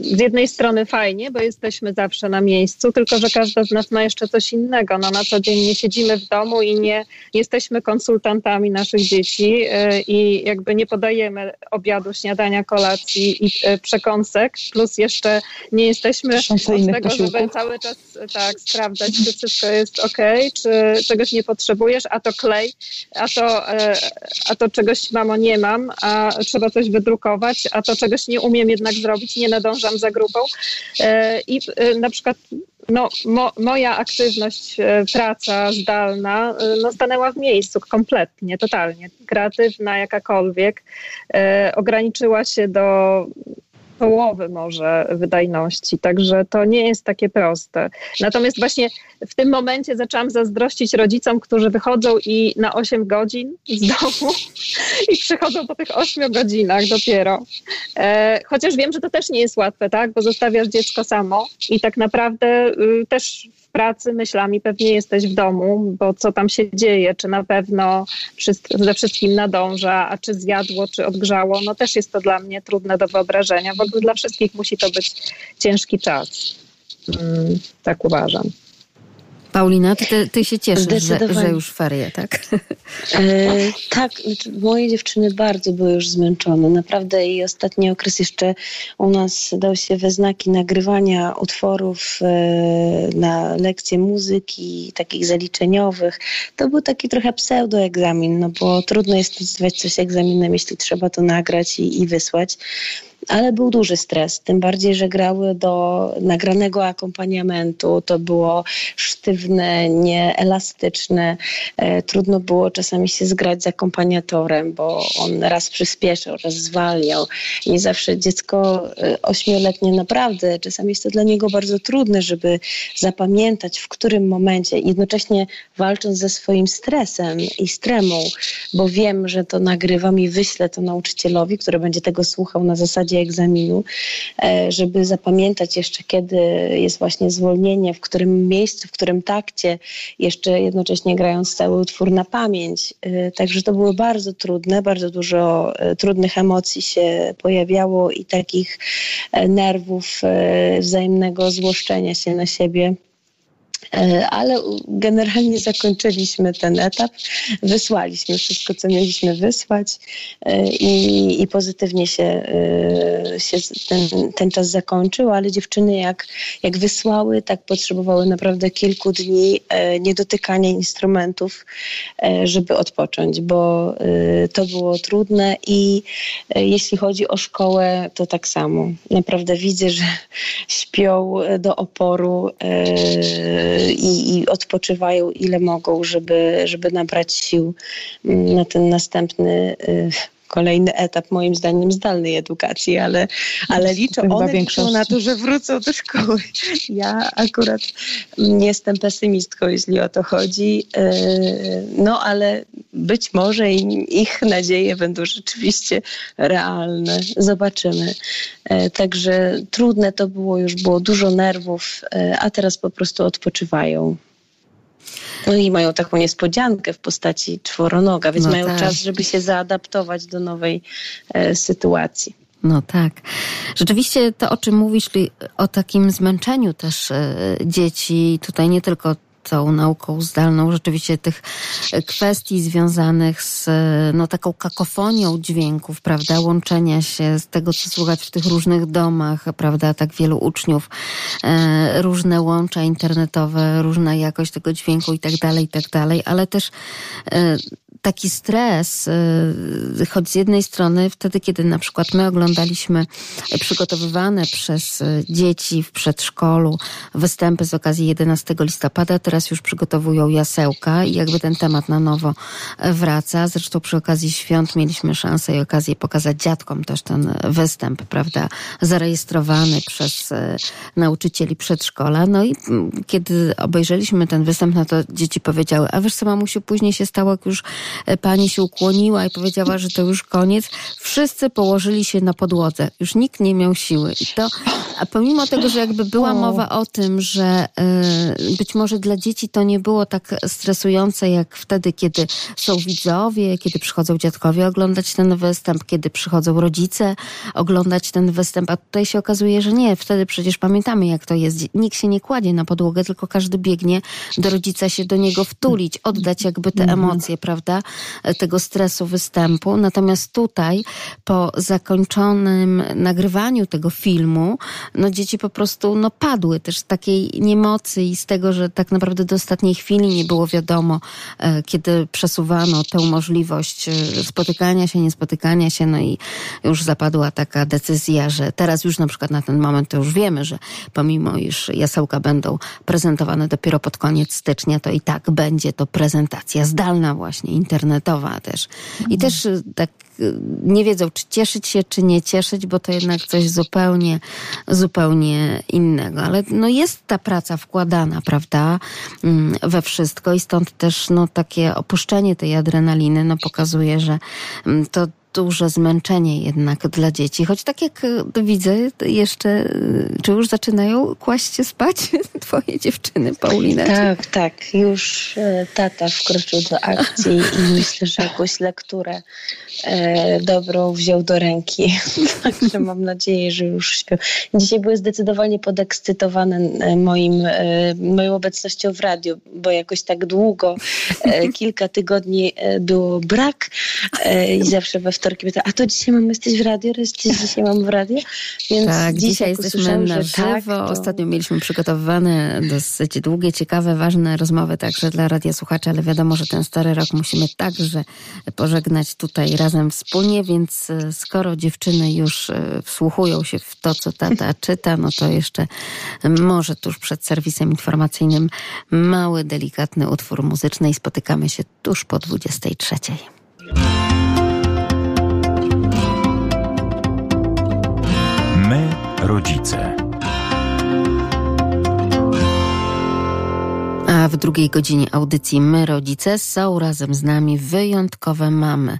z jednej strony fajnie, bo jesteśmy zawsze na miejscu, tylko że każda z nas ma jeszcze coś innego. No, na co dzień nie siedzimy w domu i nie jesteśmy konsultantami naszych dzieci y, i jakby nie podajemy obiadu, śniadania, kolacji i y, przekąsek, plus jeszcze nie jesteśmy od tego, żeby cały czas tak sprawdzać, czy wszystko jest ok, czy czegoś nie potrzebujesz, a to klej, a to, y, a to czegoś mamo nie mam, a trzeba coś wydrukować, a to czegoś nie umiem jednak zrobić nie nadążam za grupą. E, I e, na przykład no, mo, moja aktywność, e, praca zdalna no, stanęła w miejscu kompletnie, totalnie. Kreatywna jakakolwiek. ograniczyła się do połowy może wydajności, także to nie jest takie proste. Natomiast właśnie w tym momencie zaczęłam zazdrościć rodzicom, którzy wychodzą i na 8 godzin z domu i przychodzą po tych 8 godzinach dopiero. E, chociaż wiem, że to też nie jest łatwe, tak? Bo zostawiasz dziecko samo i tak naprawdę y, też pracy myślami pewnie jesteś w domu, bo co tam się dzieje, czy na pewno ze wszystkim nadąża, a czy zjadło, czy odgrzało, no też jest to dla mnie trudne do wyobrażenia. W ogóle dla wszystkich musi to być ciężki czas. Mm, tak uważam. Paulina, ty, ty się cieszysz, że, że, już ferie, tak? E, tak, znaczy, moje dziewczyny bardzo były już zmęczone. Naprawdę i ostatni okres jeszcze u nas dał się we znaki nagrywania utworów e, na lekcje muzyki, takich zaliczeniowych. To był taki trochę pseudoegzamin, no bo trudno jest nazywać coś egzaminem, jeśli trzeba to nagrać i, i wysłać ale był duży stres, tym bardziej, że grały do nagranego akompaniamentu. To było sztywne, nieelastyczne. E, trudno było czasami się zgrać z akompaniatorem, bo on raz przyspieszał, raz zwalniał. Nie zawsze dziecko e, ośmioletnie naprawdę, czasami jest to dla niego bardzo trudne, żeby zapamiętać, w którym momencie, jednocześnie walcząc ze swoim stresem i stremą, bo wiem, że to nagrywam i wyślę to nauczycielowi, który będzie tego słuchał na zasadzie egzaminu, e, żeby zapamiętać jeszcze, kiedy jest właśnie zwolnienie, w którym miejscu, w którym takcie, jeszcze jednocześnie grając cały utwór na pamięć. E, także to było bardzo trudne, bardzo dużo e, trudnych emocji się pojawiało i takich nerwów, wzajemnego złoszczenia się na siebie. E, ale generalnie zakończyliśmy ten etap, wysłaliśmy wszystko, co mieliśmy wysłać e, i, i pozytywnie się, e, się ten, ten czas zakończył, ale dziewczyny jak, jak wysłały, tak potrzebowały naprawdę kilku dni niedotykania instrumentów, żeby odpocząć, bo to było trudne i jeśli chodzi o szkołę, to tak samo. Naprawdę widzę, że śpią do oporu i, i odpoczywają ile mogą, żeby, żeby nabrać sił mm, na ten następny y, kolejny etap moim zdaniem zdalnej edukacji, ale, ale liczę, one liczą na to, że wrócą do szkoły. Ja akurat nie jestem pesymistką, jeśli o to chodzi, y, no ale być może ich nadzieje będą rzeczywiście realne. Zobaczymy. Y, także trudne to było, już było dużo nerwów, y, a teraz po prostu odpoczywają. No i mają taką niespodziankę w postaci czworonoga, więc no mają tak. czas, żeby się zaadaptować do nowej e, sytuacji. No tak. Rzeczywiście to, o czym mówisz, czyli o takim zmęczeniu też e, dzieci, tutaj nie tylko tą nauką zdalną, rzeczywiście tych kwestii związanych z no, taką kakofonią dźwięków, prawda, łączenia się z tego, co słychać w tych różnych domach, prawda, tak wielu uczniów, e, różne łącza internetowe, różna jakość tego dźwięku i tak dalej, i tak dalej, ale też e, taki stres, y, choć z jednej strony wtedy, kiedy na przykład my oglądaliśmy przygotowywane przez y, dzieci w przedszkolu występy z okazji 11 listopada, teraz już przygotowują jasełka i jakby ten temat na nowo wraca. Zresztą przy okazji świąt mieliśmy szansę i okazję pokazać dziadkom też ten występ, prawda, zarejestrowany przez y, nauczycieli przedszkola. No i mm, kiedy obejrzeliśmy ten występ, no to dzieci powiedziały, a wiesz co mamusiu, później się stało, jak już E, pani się ukłoniła i powiedziała, że to już koniec. Wszyscy położyli się na podłodze. Już nikt nie miał siły. I to, a pomimo tego, że jakby była mowa o tym, że y, być może dla dzieci to nie było tak stresujące jak wtedy, kiedy są widzowie, kiedy przychodzą dziadkowie oglądać ten występ, kiedy przychodzą rodzice oglądać ten występ, a tutaj się okazuje, że nie. Wtedy przecież pamiętamy, jak to jest. Nikt się nie kładzie na podłogę, tylko każdy biegnie do rodzica się do niego wtulić, oddać jakby te mhm. emocje, prawda? Tego stresu występu. Natomiast tutaj, po zakończonym nagrywaniu tego filmu, no dzieci po prostu no, padły też z takiej niemocy i z tego, że tak naprawdę do ostatniej chwili nie było wiadomo, e, kiedy przesuwano tę możliwość e, spotykania się, niespotykania się, no i już zapadła taka decyzja, że teraz już na przykład na ten moment to już wiemy, że pomimo iż jasełka będą prezentowane dopiero pod koniec stycznia, to i tak będzie to prezentacja zdalna właśnie, internetowa też. I też y, tak nie wiedzą, czy cieszyć się, czy nie cieszyć, bo to jednak coś zupełnie, zupełnie innego. Ale no jest ta praca wkładana, prawda, mm, we wszystko i stąd też no, takie opuszczenie tej adrenaliny no, pokazuje, że mm, to duże zmęczenie jednak dla dzieci. Choć tak jak e, widzę, jeszcze, e, czy już zaczynają kłaść się spać twoje dziewczyny, Paulina? Tak, tak. Już e, tata wkroczył do akcji i myślę, że jakąś lekturę dobrą wziął do ręki. Także mam nadzieję, że już śpią. Dzisiaj były zdecydowanie podekscytowane moim, moją obecnością w radiu, bo jakoś tak długo, kilka tygodni było brak i zawsze we wtorki pyta, a to dzisiaj mamy jesteś w radio, dzisiaj mam w radio? Więc tak, dzisiaj, jesteśmy na żywo. Tak, to... Ostatnio mieliśmy przygotowane dosyć długie, ciekawe, ważne rozmowy także dla radia słuchaczy, ale wiadomo, że ten stary rok musimy także pożegnać tutaj razem wspólnie, więc e, skoro dziewczyny już e, wsłuchują się w to, co tata czyta, no to jeszcze może tuż przed serwisem informacyjnym mały, delikatny utwór muzyczny i spotykamy się tuż po 23. rodzice. A w drugiej godzinie audycji My Rodzice są razem z nami wyjątkowe mamy,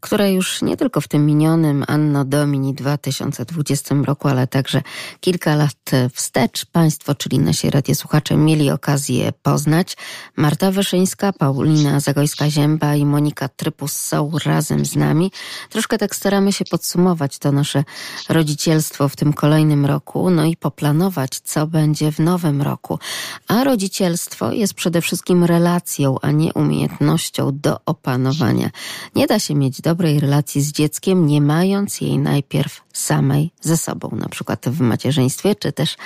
które już nie tylko w tym minionym Anno Domini 2020 roku, ale także kilka lat wstecz Państwo, czyli nasi radiosłuchacze, mieli okazję poznać. Marta Wyszyńska, Paulina Zagojska-Zięba i Monika Trypus są razem z nami. Troszkę tak staramy się podsumować to nasze rodzicielstwo w tym kolejnym roku, no i poplanować, co będzie w nowym roku. A rodzicielstwo jest przede wszystkim relacją, a nie umiejętnością do opanowania. Nie da się mieć dobrej relacji z dzieckiem, nie mając jej najpierw samej ze sobą, na przykład w macierzyństwie, czy też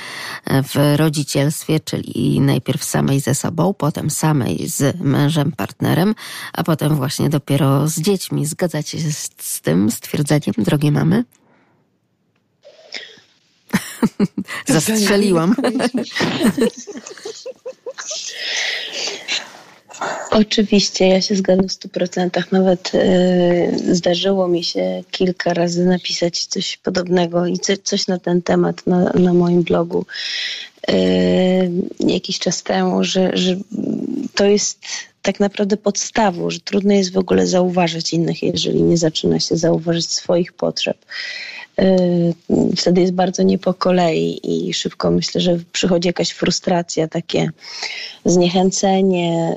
w rodzicielstwie, czyli najpierw samej ze sobą, potem samej z mężem, partnerem, a potem właśnie dopiero z dziećmi. Zgadzacie się z, z tym stwierdzeniem, drogie mamy? Zastrzeliłam. Oczywiście, ja się zgadzam w stu procentach. Nawet y, zdarzyło mi się kilka razy napisać coś podobnego i co, coś na ten temat na, na moim blogu y, jakiś czas temu, że, że to jest tak naprawdę podstawą, że trudno jest w ogóle zauważyć innych, jeżeli nie zaczyna się zauważyć swoich potrzeb. Y, wtedy jest bardzo nie po kolei i szybko myślę, że przychodzi jakaś frustracja, takie zniechęcenie,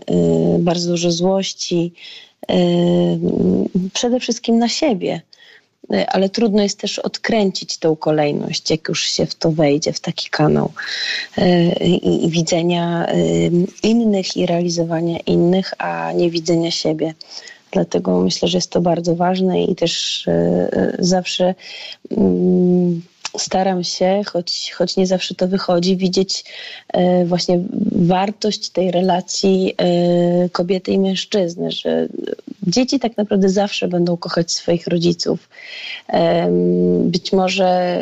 y, bardzo dużo złości, y, przede wszystkim na siebie. Ale trudno jest też odkręcić tą kolejność, jak już się w to wejdzie, w taki kanał i, widzenia innych i realizowania innych, a nie widzenia siebie. Dlatego myślę, że jest to bardzo ważne i też e, e, zawsze mm, staram się, choć, choć nie zawsze to wychodzi, widzieć e, właśnie wartość tej relacji kobiety i mężczyzny, że dzieci tak naprawdę zawsze będą kochać swoich rodziców. Być może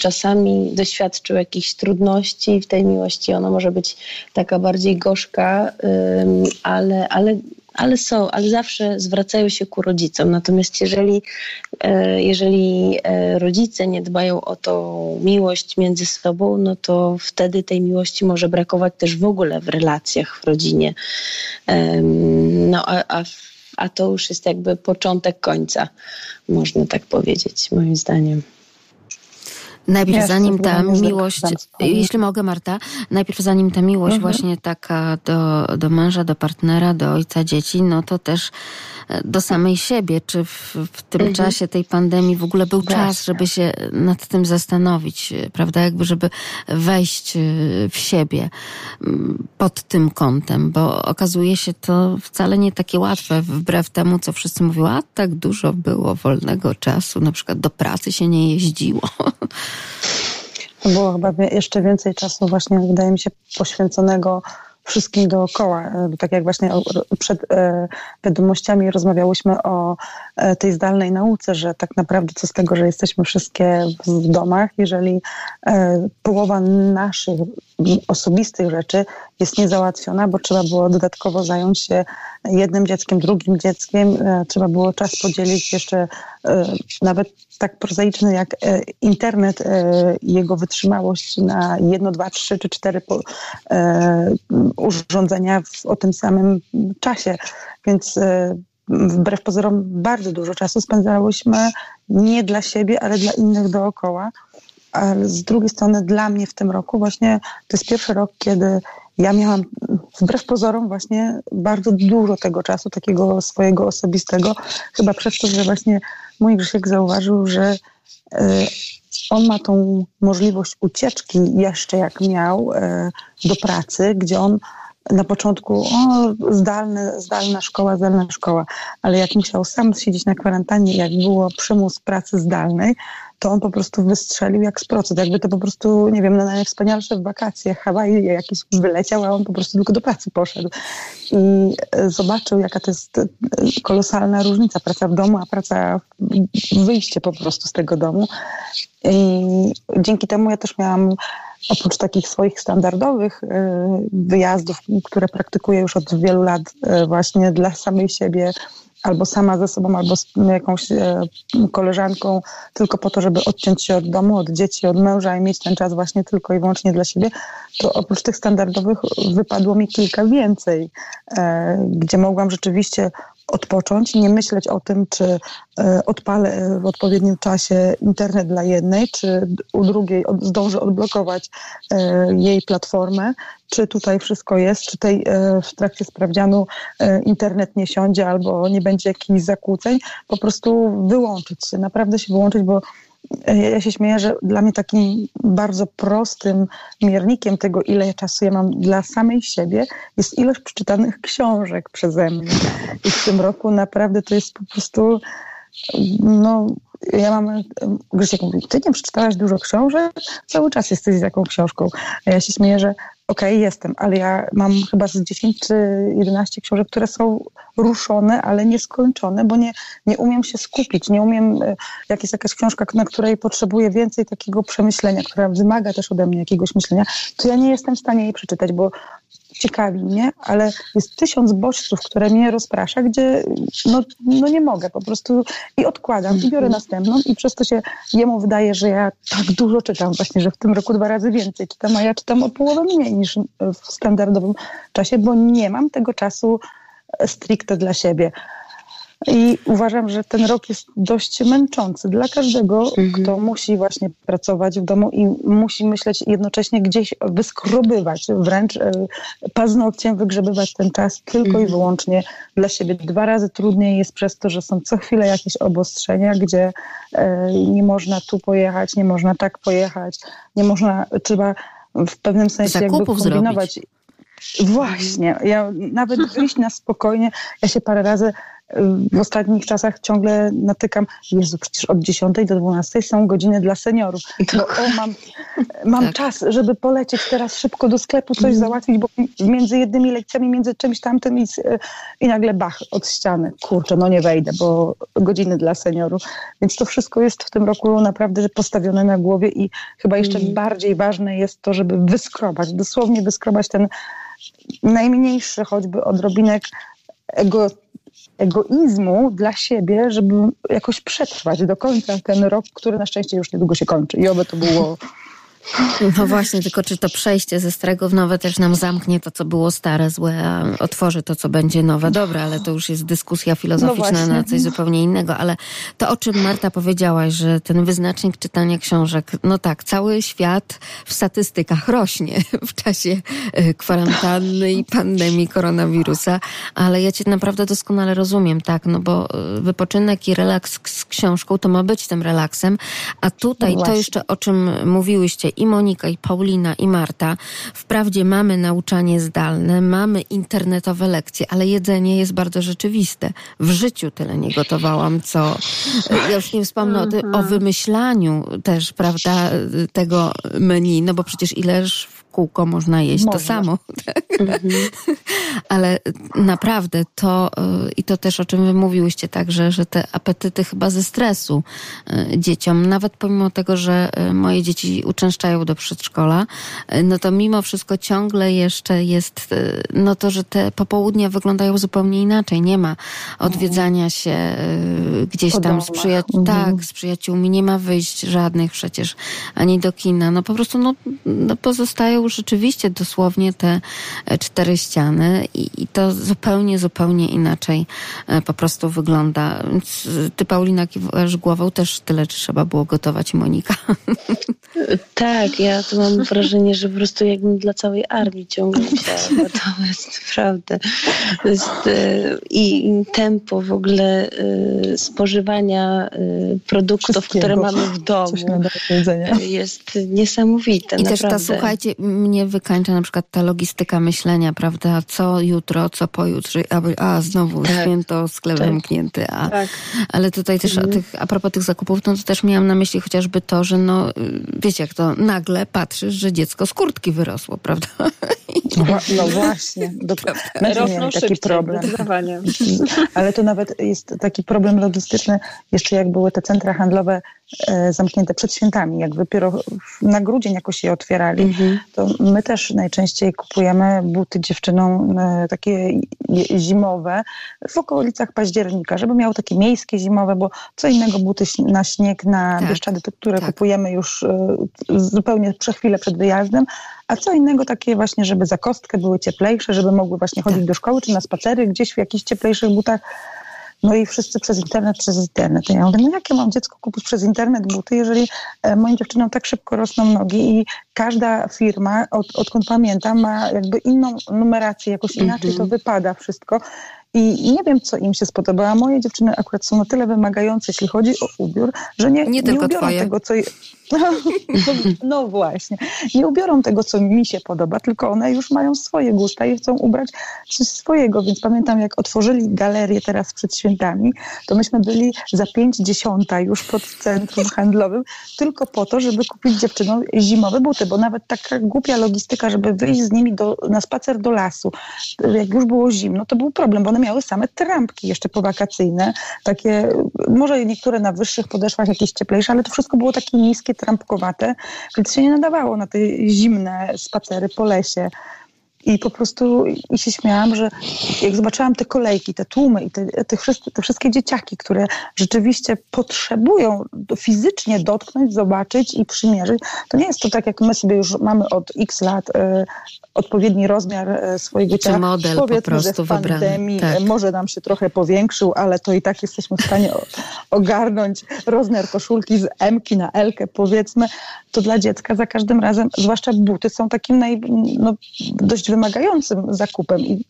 czasami doświadczył jakichś trudności w tej miłości, ona może być taka bardziej gorzka, ale, ale ale są, ale zawsze zwracają się ku rodzicom. Natomiast jeżeli, e, jeżeli e, rodzice nie dbają o tą miłość między sobą, no to wtedy tej miłości może brakować też w ogóle w relacjach w rodzinie. No a, a a to już jest jakby początek końca, można tak powiedzieć, moim zdaniem. Najpierw ja zanim ta miłość, jeśli mogę Marta, najpierw zanim ta miłość mhm. właśnie taka do, do męża, do partnera, do ojca dzieci, no to też do samej siebie, czy w, w tym mhm. czasie tej pandemii w ogóle był Właśnie. czas, żeby się nad tym zastanowić, prawda? Jakby, żeby wejść e, w siebie pod tym kątem, bo okazuje się to wcale nie takie łatwe, wbrew temu, co wszyscy mówią, a tak dużo było wolnego czasu, na przykład do pracy się nie jeździło. Było chyba jeszcze więcej czasu właśnie, wydaje mi się, poświęconego wszystkim dookoła. Tak jak właśnie przed wiadomościami rozmawiałyśmy o tej zdalnej nauce, że tak naprawdę co z tego, że jesteśmy wszystkie w domach, jeżeli połowa naszych osobistych rzeczy jest niezałatwiona, bo trzeba było dodatkowo zająć się jednym dzieckiem, drugim dzieckiem. E, trzeba było czas podzielić jeszcze e, nawet tak prozaiczny jak e, internet jego wytrzymałość na jedno, dwa, trzy czy cztery urządzenia w, o tym samym czasie. Więc wbrew pozorom bardzo dużo czasu spędzałyśmy nie dla siebie, ale dla innych dookoła. Ale z drugiej strony dla mnie w tym roku właśnie to jest pierwszy rok, kiedy ja miałam wbrew pozorom właśnie bardzo dużo tego czasu, takiego swojego osobistego, chyba przez to, że właśnie mój Grzesiek zauważył, że e, on ma tą możliwość ucieczki jeszcze jak miał e, do pracy, gdzie on na początku o, zdalna szkoła, zdalna szkoła, ale jak musiał sam siedzieć na kwarantannie, jak było przymus pracy zdalnej, to on po prostu wystrzelił jak z procent. Jakby to po prostu, nie wiem, na najwspanialsze wakacje Hawaii jakieś wyleciał, a on po prostu tylko do pracy poszedł. I e, zobaczył, jaka to jest e, kolosalna różnica. Praca w domu, a praca, wyjście po prostu z tego domu. I dzięki temu ja też miałam oprócz takich swoich standardowych e, wyjazdów, które praktykuję już od wielu lat właśnie dla samej siebie, albo sama ze sobą, albo z jakąś e, koleżanką, tylko po to, żeby odciąć się od domu, od dzieci, od męża i mieć ten czas właśnie tylko i wyłącznie dla siebie, to oprócz tych standardowych wypadło mi kilka więcej, e, gdzie mogłam rzeczywiście odpocząć, nie myśleć o tym, czy e, odpalę w odpowiednim czasie internet dla jednej, czy u drugiej zdążę odblokować e, jej platformę, czy tutaj wszystko jest, czy tej e, w trakcie sprawdzianu internet nie siądzie albo nie będzie jakichś zakłóceń, po prostu wyłączyć się, naprawdę się wyłączyć, bo ja się śmieję, że dla mnie takim bardzo prostym miernikiem tego, ile czasu ja mam dla samej siebie, jest ilość przeczytanych książek przeze mnie. I w tym roku naprawdę to jest po prostu, no, ja mam, Grzesiek mówi, ty nie przeczytałaś dużo książek? Cały czas jesteś z jaką książką. A ja się śmieję, że okej, okay, jestem, ale ja mam chyba z 10 czy 11 książek, które są ruszone, ale nieskończone, bo nie, nie umiem się skupić, nie umiem, e, jak jest jakaś książka, na której potrzebuję więcej takiego przemyślenia, która wymaga też ode mnie jakiegoś myślenia, to ja nie jestem w stanie jej przeczytać, bo ciekawi mnie, ale jest tysiąc bodźców, które mnie rozprasza, gdzie no, no nie mogę po prostu i odkładam i biorę mhm. następną i przez to się jemu wydaje, że ja tak dużo czytam właśnie, że w tym roku dwa razy więcej czytam, a ja czytam o połowę mniej niż w standardowym czasie, bo nie mam tego czasu stricte dla siebie. I uważam, że ten rok jest dość męczący dla każdego, mhm. kto musi właśnie pracować w domu i musi myśleć jednocześnie gdzieś wyskrobywać, wręcz e, paznokciem wygrzebywać ten czas tylko mhm. i wyłącznie dla siebie. Dwa razy trudniej jest przez to, że są co chwilę jakieś obostrzenia, gdzie e, nie można tu pojechać, nie można tak pojechać, nie można, trzeba w pewnym sensie jakby kombinować. Zrobić. Właśnie, ja nawet wyjść na spokojnie, ja się parę razy w ostatnich czasach ciągle natykam, Jezu, przecież od 10 do 12 są godziny dla seniorów. No, o, mam, mam tak. czas, żeby polecieć teraz szybko do sklepu, coś mm. załatwić, bo między jednymi lekcjami, między czymś tamtym i, i nagle bach od ściany. Kurczę, no nie wejdę, bo godziny dla seniorów. Więc to wszystko jest w tym roku naprawdę postawione na głowie i chyba jeszcze mm. bardziej ważne jest to, żeby wyskrobać, dosłownie wyskrobać ten najmniejszy choćby odrobinek ego egoizmu dla siebie, żeby jakoś przetrwać do końca ten rok, który na szczęście już niedługo się kończy. I oby to było no właśnie, tylko czy to przejście ze starego w nowe też nam zamknie to, co było stare, złe, a otworzy to, co będzie nowe. Dobra, ale to już jest dyskusja filozoficzna no na coś zupełnie innego. Ale to, o czym Marta powiedziałaś, że ten wyznacznik czytania książek, no tak, cały świat w statystykach rośnie w czasie e, kwarantanny i pandemii koronawirusa, ale ja cię naprawdę doskonale rozumiem, tak, no bo e, wypoczynek i relaks z książką to ma być tym relaksem, a tutaj no to jeszcze, o czym mówiłyście, i Monika, i Paulina, i Marta. Wprawdzie mamy nauczanie zdalne, mamy internetowe lekcje, ale jedzenie jest bardzo rzeczywiste. W życiu tyle nie gotowałam, co ja już nie wspomnę o, o wymyślaniu też, prawda, tego menu, no bo przecież ileż kółko można jeść można. to samo. Tak? Mhm. Ale naprawdę to y, i to też o czym wy mówiłyście także, że te apetyty chyba ze stresu y, dzieciom, nawet pomimo tego, że y, moje dzieci uczęszczają do przedszkola, no to mimo wszystko ciągle jeszcze jest no to, że te popołudnia wyglądają zupełnie inaczej. Nie ma odwiedzania się gdzieś tam z, mhm. tak, z przyjaciółmi, nie ma wyjść żadnych przecież, ani do kina. No po prostu no, no pozostają rzeczywiście dosłownie te cztery ściany i, i to zupełnie, zupełnie inaczej e, po prostu wygląda. Więc ty, Paulina, kiwasz głową, też tyle trzeba było gotować, Monika. Tak, ja to mam wrażenie, że po prostu jakbym dla całej armii ciągle musiała gotować, naprawdę. Jest, e, I tempo w ogóle e, spożywania produktów, które mamy w domu jest niesamowite. I naprawdę. też ta, słuchajcie, mnie wykańcza na przykład ta logistyka myślenia, prawda? Co jutro, co pojutrze, a, a znowu tak. święto, sklep tak. zamknięty. A, tak. Ale tutaj też mhm. a, tych, a propos tych zakupów, no to też miałam na myśli chociażby to, że no, wiecie jak to, nagle patrzysz, że dziecko z kurtki wyrosło, prawda? No właśnie. Rosną taki problem. Ale to nawet jest taki problem logistyczny, jeszcze jak były te centra handlowe e, zamknięte przed świętami, jak dopiero na grudzień jakoś je otwierali, mhm. to my też najczęściej kupujemy buty dziewczynom e, takie zimowe w okolicach października, żeby miały takie miejskie zimowe, bo co innego buty na śnieg, na tak, Bieszczady, które tak. kupujemy już e, zupełnie przez chwilę przed wyjazdem, a co innego takie właśnie, żeby za kostkę były cieplejsze, żeby mogły właśnie chodzić tak. do szkoły czy na spacery gdzieś w jakichś cieplejszych butach. No i wszyscy przez internet, przez internet. Ja mówię, no jakie mam dziecko kupić przez internet buty, jeżeli e, moim dziewczynom tak szybko rosną nogi i każda firma, od, odkąd pamiętam, ma jakby inną numerację, jakoś inaczej mm -hmm. to wypada wszystko. I nie wiem, co im się spodoba. Moje dziewczyny akurat są na tyle wymagające, jeśli chodzi o ubiór, że nie, nie, nie ubiorą twoje. tego, co. No, no, właśnie. Nie ubiorą tego, co mi się podoba, tylko one już mają swoje gusta i chcą ubrać coś swojego. Więc pamiętam, jak otworzyli galerię teraz przed świętami, to myśmy byli za pięć dziesiąta już pod centrum handlowym, tylko po to, żeby kupić dziewczynom zimowe buty, bo nawet taka głupia logistyka, żeby wyjść z nimi do, na spacer do lasu, jak już było zimno, to był problem, bo one miały same trampki jeszcze powakacyjne, takie, może niektóre na wyższych podeszwach jakieś cieplejsze, ale to wszystko było takie niskie, trampkowate, więc się nie nadawało na te zimne spacery po lesie. I po prostu i się śmiałam, że jak zobaczyłam te kolejki, te tłumy i te, te, wszystkie, te wszystkie dzieciaki, które rzeczywiście potrzebują fizycznie dotknąć, zobaczyć i przymierzyć, to nie jest to tak, jak my sobie już mamy od x lat y, odpowiedni rozmiar y, swojego ciała. Czy model Powiedzmy, po prostu że w pandemii tak. może nam się trochę powiększył, ale to i tak jesteśmy w stanie ogarnąć rozmiar koszulki z M-ki na L-kę, powiedzmy. To dla dziecka za każdym razem, zwłaszcza buty, są takim naj, no, dość wymagającym zakupem. I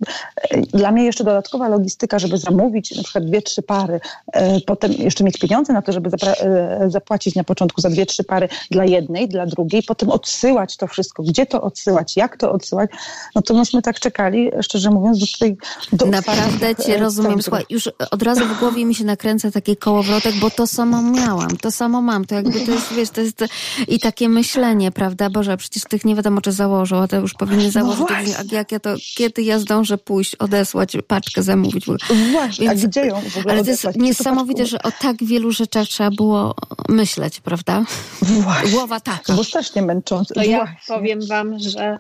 e, dla mnie jeszcze dodatkowa logistyka, żeby zamówić na przykład dwie, trzy pary, e, potem jeszcze mieć pieniądze na to, żeby e, zapłacić na początku za dwie, trzy pary dla jednej, dla drugiej, potem odsyłać to wszystko, gdzie to odsyłać, jak to odsyłać, no to myśmy tak czekali, szczerze mówiąc, do tutaj... Do Naprawdę cię rozumiem. Słuchaj, już od razu w głowie mi się nakręca taki kołowrotek, bo to samo miałam, to samo mam, to jakby to jest, wiesz, to jest i takie myślenie, prawda, Boże, przecież tych nie wiadomo, czy założą, a to już powinny no założyć, no jak ja to, kiedy ja zdążę pójść, odesłać, paczkę zamówić. Właśnie, Więc, a gdzie ją w ogóle Ale to jest niesamowite, że o tak wielu rzeczach trzeba było myśleć, prawda? Właśnie. Głowa taka. Bo strasznie męczące. To ja powiem wam, że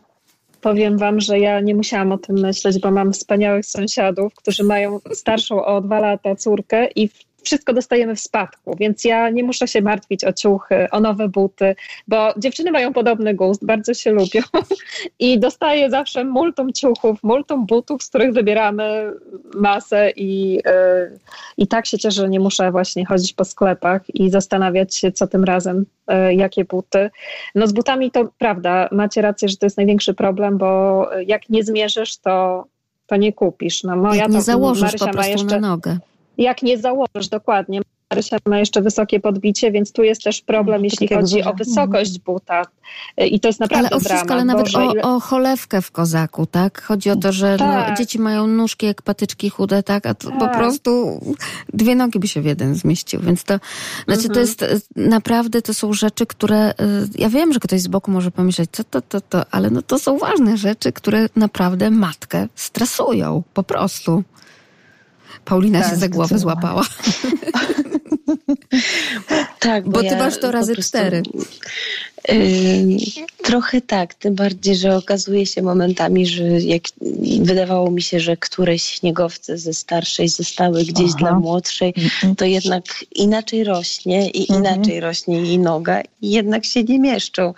powiem wam, że ja nie musiałam o tym myśleć, bo mam wspaniałych sąsiadów, którzy mają starszą o dwa lata córkę i wszystko dostajemy w spadku, więc ja nie muszę się martwić o ciuchy, o nowe buty, bo dziewczyny mają podobny gust, bardzo się lubią i dostaję zawsze multum ciuchów, multum butów, z których wybieramy masę i, yy, i tak się cieszę, że nie muszę właśnie chodzić po sklepach i zastanawiać się, co tym razem, yy, jakie buty. No z butami to prawda, macie rację, że to jest największy problem, bo jak nie zmierzysz, to to nie kupisz. No, moja jak nie to, założysz Marysia po prostu jeszcze, na nogę jak nie założysz dokładnie. Marysia ma jeszcze wysokie podbicie, więc tu jest też problem, jeśli tak chodzi o wysokość buta. I to jest naprawdę ale o wszystko, ale nawet o, o, cholewkę w kozaku, tak? Chodzi o to, że no, tak. no, dzieci mają nóżki jak patyczki chude, tak? A to tak. po prostu dwie nogi by się w jeden zmieścił. Więc to, znaczy mhm. to jest e, naprawdę, to są rzeczy, które, e, ja wiem, że ktoś z boku może pomyśleć, co to, to, to, ale no to są ważne rzeczy, które naprawdę matkę stresują, po prostu. Paulina tak, się za głowę złapała. tak, bo, bo ty ja masz to razy prostu, cztery. Yy, trochę tak, tym bardziej, że okazuje się momentami, że jak wydawało mi się, że któreś śniegowce ze starszej zostały gdzieś Aha. dla młodszej, to jednak inaczej rośnie i mhm. inaczej rośnie jej noga i jednak się nie mieszczą.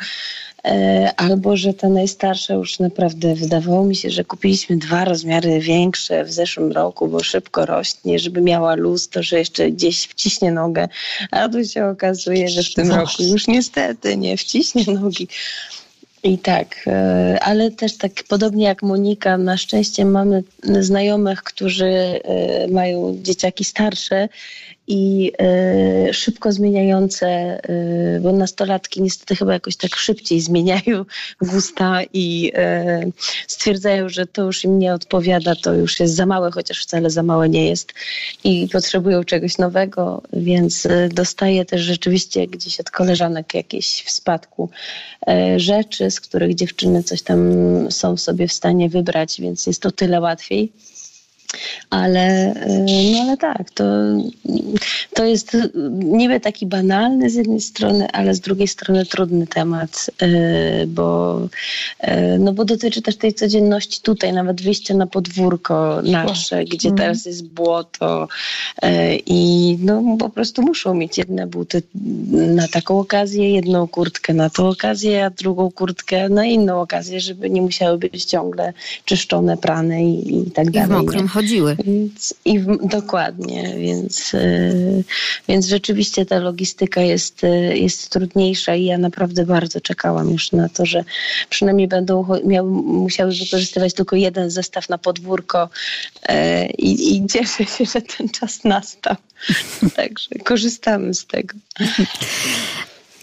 E, albo że ta najstarsza już naprawdę wydawało mi się, że kupiliśmy dwa rozmiary większe w zeszłym roku, bo szybko rośnie, żeby miała luz, to że jeszcze gdzieś wciśnie nogę, a tu się okazuje, że w tym roku już niestety nie wciśnie nogi. I tak, e, ale też tak podobnie jak Monika, na szczęście mamy znajomych, którzy e, mają dzieciaki starsze i y, szybko zmieniające, y, bo nastolatki niestety chyba jakoś tak szybciej zmieniają gusta i y, stwierdzają, że to już im nie odpowiada, to już jest za małe, chociaż wcale za małe nie jest i potrzebują czegoś nowego, więc dostaję też rzeczywiście gdzieś od koleżanek jakieś w spadku rzeczy, z których dziewczyny coś tam są sobie w stanie wybrać, więc jest to tyle łatwiej. Ale, y, no ale tak, to, to jest niby taki banalny z jednej strony, ale z drugiej strony trudny temat, y, bo, y, no bo dotyczy też tej codzienności tutaj, nawet wyjścia na podwórko nasze, gdzie mhm. teraz jest błoto i no po prostu muszą mieć jedne buty na taką okazję, jedną kurtkę na tą okazję, a drugą kurtkę na inną okazję, żeby nie musiały być ciągle czyszczone, prane i, i tak dalej. I w mokrym chodziły. Więc, i dokładnie, więc, yy, więc rzeczywiście ta logistyka jest, yy, jest trudniejsza i ja naprawdę bardzo czekałam już na to, że przynajmniej będą miały, musiały wykorzystywać tylko jeden zestaw na podwórko yy, i cieszę się, że ten czas nastał. Także korzystamy z tego.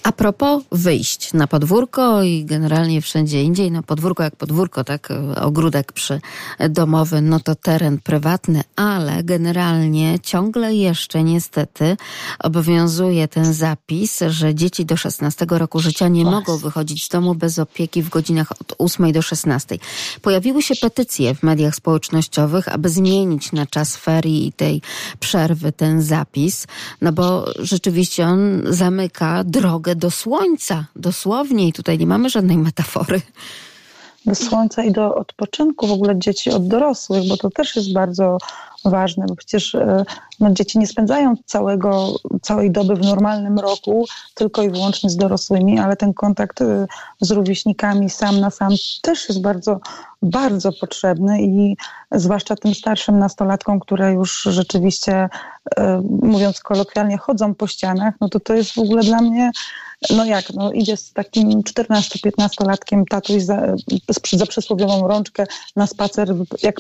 A propos wyjść na podwórko i generalnie wszędzie indziej, no podwórko jak podwórko, tak, ogródek przy domowy, no to teren prywatny, ale generalnie ciągle jeszcze niestety obowiązuje ten zapis, że dzieci do 16 roku życia nie mogą wychodzić z domu bez opieki w godzinach od 8 do 16. Pojawiły się petycje w mediach społecznościowych, aby zmienić na czas ferii i tej przerwy ten zapis, no bo rzeczywiście on zamyka drogę do słońca, dosłownie, i tutaj nie mamy żadnej metafory. Do słońca i do odpoczynku w ogóle dzieci od dorosłych, bo to też jest bardzo ważne, bo przecież e, no, dzieci nie spędzają całego, całej doby w normalnym roku tylko i wyłącznie z dorosłymi, ale ten kontakt e, z rówieśnikami sam na sam też jest bardzo, bardzo potrzebny i zwłaszcza tym starszym nastolatkom, które już rzeczywiście, e, mówiąc kolokwialnie, chodzą po ścianach, no to to jest w ogóle dla mnie no jak, no idzie z takim 14-15-latkiem tatuś za, za przysłowiową rączkę na spacer, jak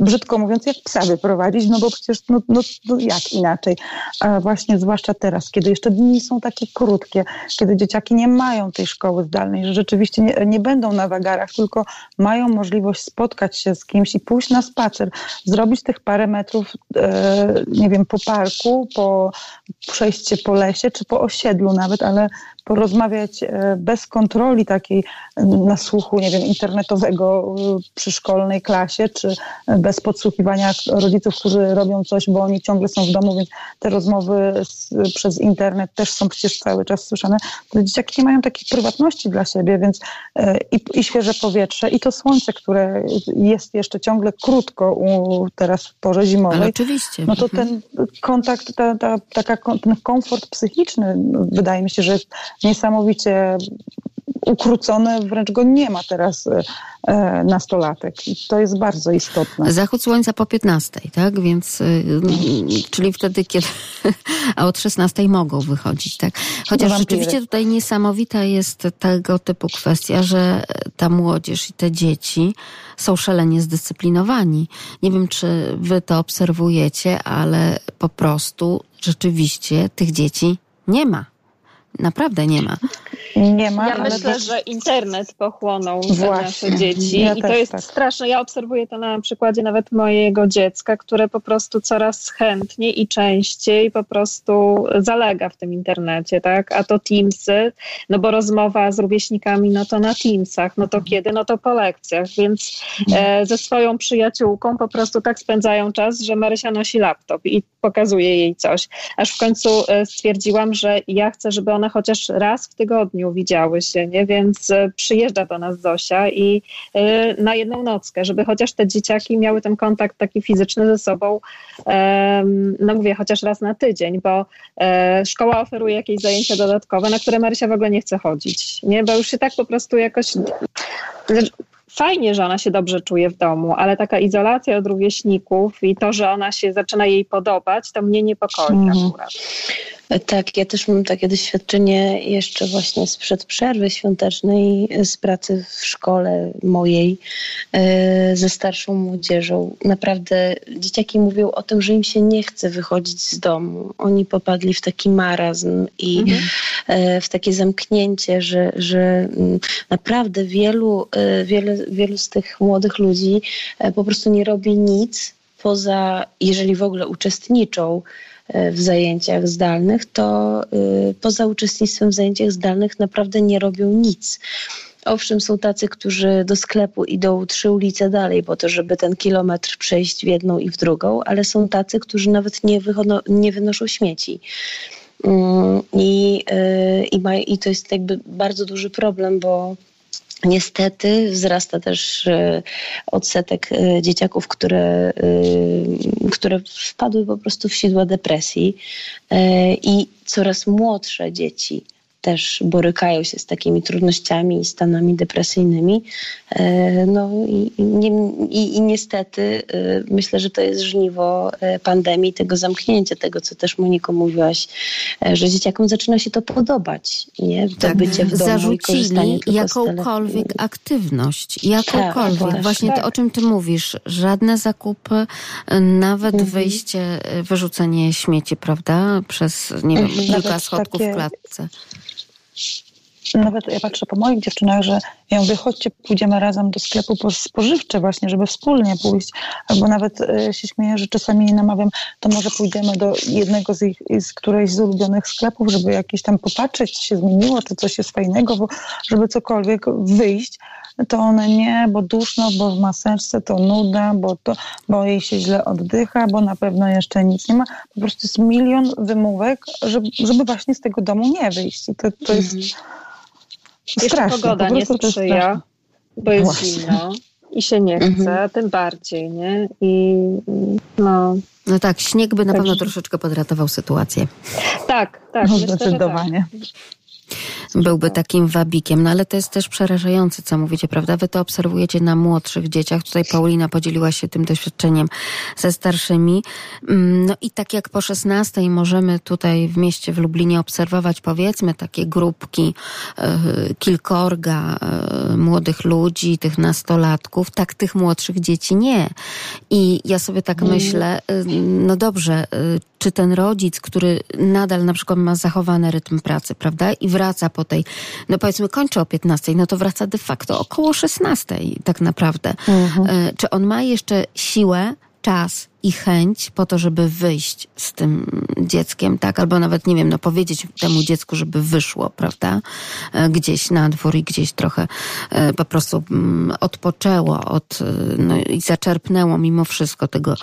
brzydko mówiąc, jak psa wyprowadzić, no bo przecież no, no, no jak inaczej. A właśnie zwłaszcza teraz, kiedy jeszcze dni są takie krótkie, kiedy dzieciaki nie mają tej szkoły zdalnej, że rzeczywiście nie, nie będą na wagarach, tylko mają możliwość spotkać się z kimś i pójść na spacer, zrobić tych parę metrów, e, nie wiem, po parku, po przejście po lesie, czy po osiedlu nawet, ale porozmawiać e, bez kontroli takiej na słuchu, nie wiem, internetowego e, przy szkolnej klasie, czy bez podsłuchiwania rodziców, którzy robią coś, bo oni ciągle są w domu, więc te rozmowy z, przez internet też są przecież cały czas słyszane. To dzieciaki nie mają takiej prywatności dla siebie, więc e, i, i świeże powietrze, i to słońce, które jest jeszcze ciągle krótko u, teraz w porze zimowej. Ale oczywiście. No to ten kontakt, ta, ta, taka, ten komfort psychiczny, wydaje mi się, że jest niesamowicie ukrócone, wręcz go nie ma teraz e, nastolatek. I to jest bardzo istotne. Zachód słońca po 15, tak? Więc, y, czyli wtedy, kiedy, a od 16 mogą wychodzić, tak? Chociaż Wampiry. rzeczywiście tutaj niesamowita jest tego typu kwestia, że ta młodzież i te dzieci są szalenie zdyscyplinowani. Nie wiem, czy wy to obserwujecie, ale po prostu rzeczywiście tych dzieci nie ma. Naprawdę nie ma. Nie ma. Ja myślę, to... że internet pochłonął nasze dzieci ja i to jest tak. straszne. Ja obserwuję to na przykładzie nawet mojego dziecka, które po prostu coraz chętniej i częściej po prostu zalega w tym internecie, tak? A to Teamsy, no bo rozmowa z rówieśnikami, no to na Teamsach, no to kiedy? No to po lekcjach, więc e, ze swoją przyjaciółką po prostu tak spędzają czas, że Marysia nosi laptop i pokazuje jej coś. Aż w końcu e, stwierdziłam, że ja chcę, żeby ona chociaż raz w tygodniu widziały się, nie? Więc e, przyjeżdża do nas Zosia i e, na jedną nockę, żeby chociaż te dzieciaki miały ten kontakt taki fizyczny ze sobą, no mówię, chociaż raz na tydzień, bo szkoła oferuje jakieś zajęcia dodatkowe, na które Marysia w ogóle nie chce chodzić, nie? Bo już się tak po prostu jakoś fajnie, że ona się dobrze czuje w domu, ale taka izolacja od rówieśników i to, że ona się zaczyna jej podobać, to mnie niepokoi mhm. akurat. Tak, ja też mam takie doświadczenie jeszcze właśnie sprzed przerwy świątecznej z pracy w szkole mojej e, ze starszą młodzieżą. Naprawdę dzieciaki mówią o tym, że im się nie chce wychodzić z domu. Oni popadli w taki marazm i mhm. E, w takie zamknięcie, że, że mm, naprawdę wielu, e, wiele, wielu z tych młodych ludzi po prostu nie robi nic poza, jeżeli w ogóle uczestniczą E, w zajęciach zdalnych, to y, poza uczestnictwem w zajęciach zdalnych naprawdę nie robią nic. Owszem, są tacy, którzy do sklepu idą trzy ulice dalej po to, żeby ten kilometr przejść w jedną i w drugą, ale są tacy, którzy nawet nie, nie wynoszą śmieci. Mm, I, y, i, ma, I to jest jakby bardzo duży problem, bo Niestety wzrasta też e, odsetek e, dzieciaków, które, e, które wpadły po prostu w sidła depresji i coraz młodsze dzieci też borykają się z takimi trudnościami i stanami depresyjnymi. E, no i, i, i, niestety e, myślę, że to jest żniwo e, pandemii, tego zamknięcia, tego, co też Moniko mówiłaś, że dzieciakom zaczyna się to podobać, nie? To tak. bycie w domu Zarzucili jakąkolwiek aktywność, jakąkolwiek. Tak, Właśnie tak. to, o czym ty mówisz, żadne zakupy, nawet mhm. wyjście, wyrzucenie śmieci, prawda? Przez, nie wiem, mhm. kilka schodków takie... w klatce nawet ja patrzę po moich dziewczynach, że ja mówię, chodźcie, pójdziemy razem do sklepu po spożywcze właśnie, żeby wspólnie pójść. Albo nawet e, się śmieję, że czasami namawiam, to może pójdziemy do jednego z, ich, z którejś z ulubionych sklepów, żeby jakieś tam popatrzeć, co się zmieniło, czy coś jest fajnego, żeby cokolwiek wyjść to one nie, bo duszno, bo w maseczce to nuda, bo, to, bo jej się źle oddycha, bo na pewno jeszcze nic nie ma. Po prostu jest milion wymówek, żeby, żeby właśnie z tego domu nie wyjść. I to, to jest mhm. Jeszcze pogoda nie sprzyja, bo jest Właśnie. zimno i się nie chce, mhm. tym bardziej, nie? I no... No tak, śnieg by na tak. pewno troszeczkę podratował sytuację. Tak, tak. No, zdecydowanie. Tak byłby takim wabikiem. No ale to jest też przerażające, co mówicie, prawda? Wy to obserwujecie na młodszych dzieciach. Tutaj Paulina podzieliła się tym doświadczeniem ze starszymi. Mm, no i tak jak po 16 możemy tutaj w mieście w Lublinie obserwować powiedzmy takie grupki e, kilkorga e, młodych ludzi, tych nastolatków, tak tych młodszych dzieci nie. I ja sobie tak mm. myślę, e, no dobrze, czy ten rodzic, który nadal na przykład ma zachowany rytm pracy, prawda? I wraca po tej, no powiedzmy kończy o 15, no to wraca de facto około 16 tak naprawdę. Mhm. E, czy on ma jeszcze siłę, czas i chęć po to, żeby wyjść z tym dzieckiem, tak? Albo nawet, nie wiem, no powiedzieć temu dziecku, żeby wyszło, prawda? E, gdzieś na dwór i gdzieś trochę e, po prostu mm, odpoczęło od, e, no i zaczerpnęło mimo wszystko tego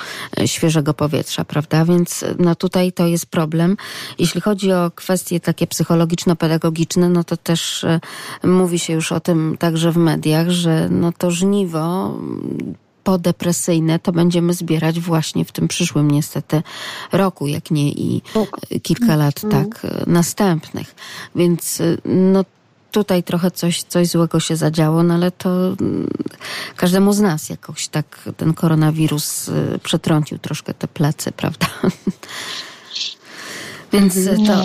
świeżego powietrza, prawda? Więc no tutaj to jest problem. Jeśli chodzi o kwestie takie psychologiczno-pedagogiczne, no to też mówi się już o tym także w mediach, że no to żniwo podepresyjne to będziemy zbierać właśnie w tym przyszłym niestety roku, jak nie i kilka lat mm. tak następnych. Więc no tutaj trochę coś, coś złego się zadziało, no ale to mm, każdemu z nas jakoś tak ten koronawirus przetrącił troszkę te plecy, prawda? Więc to,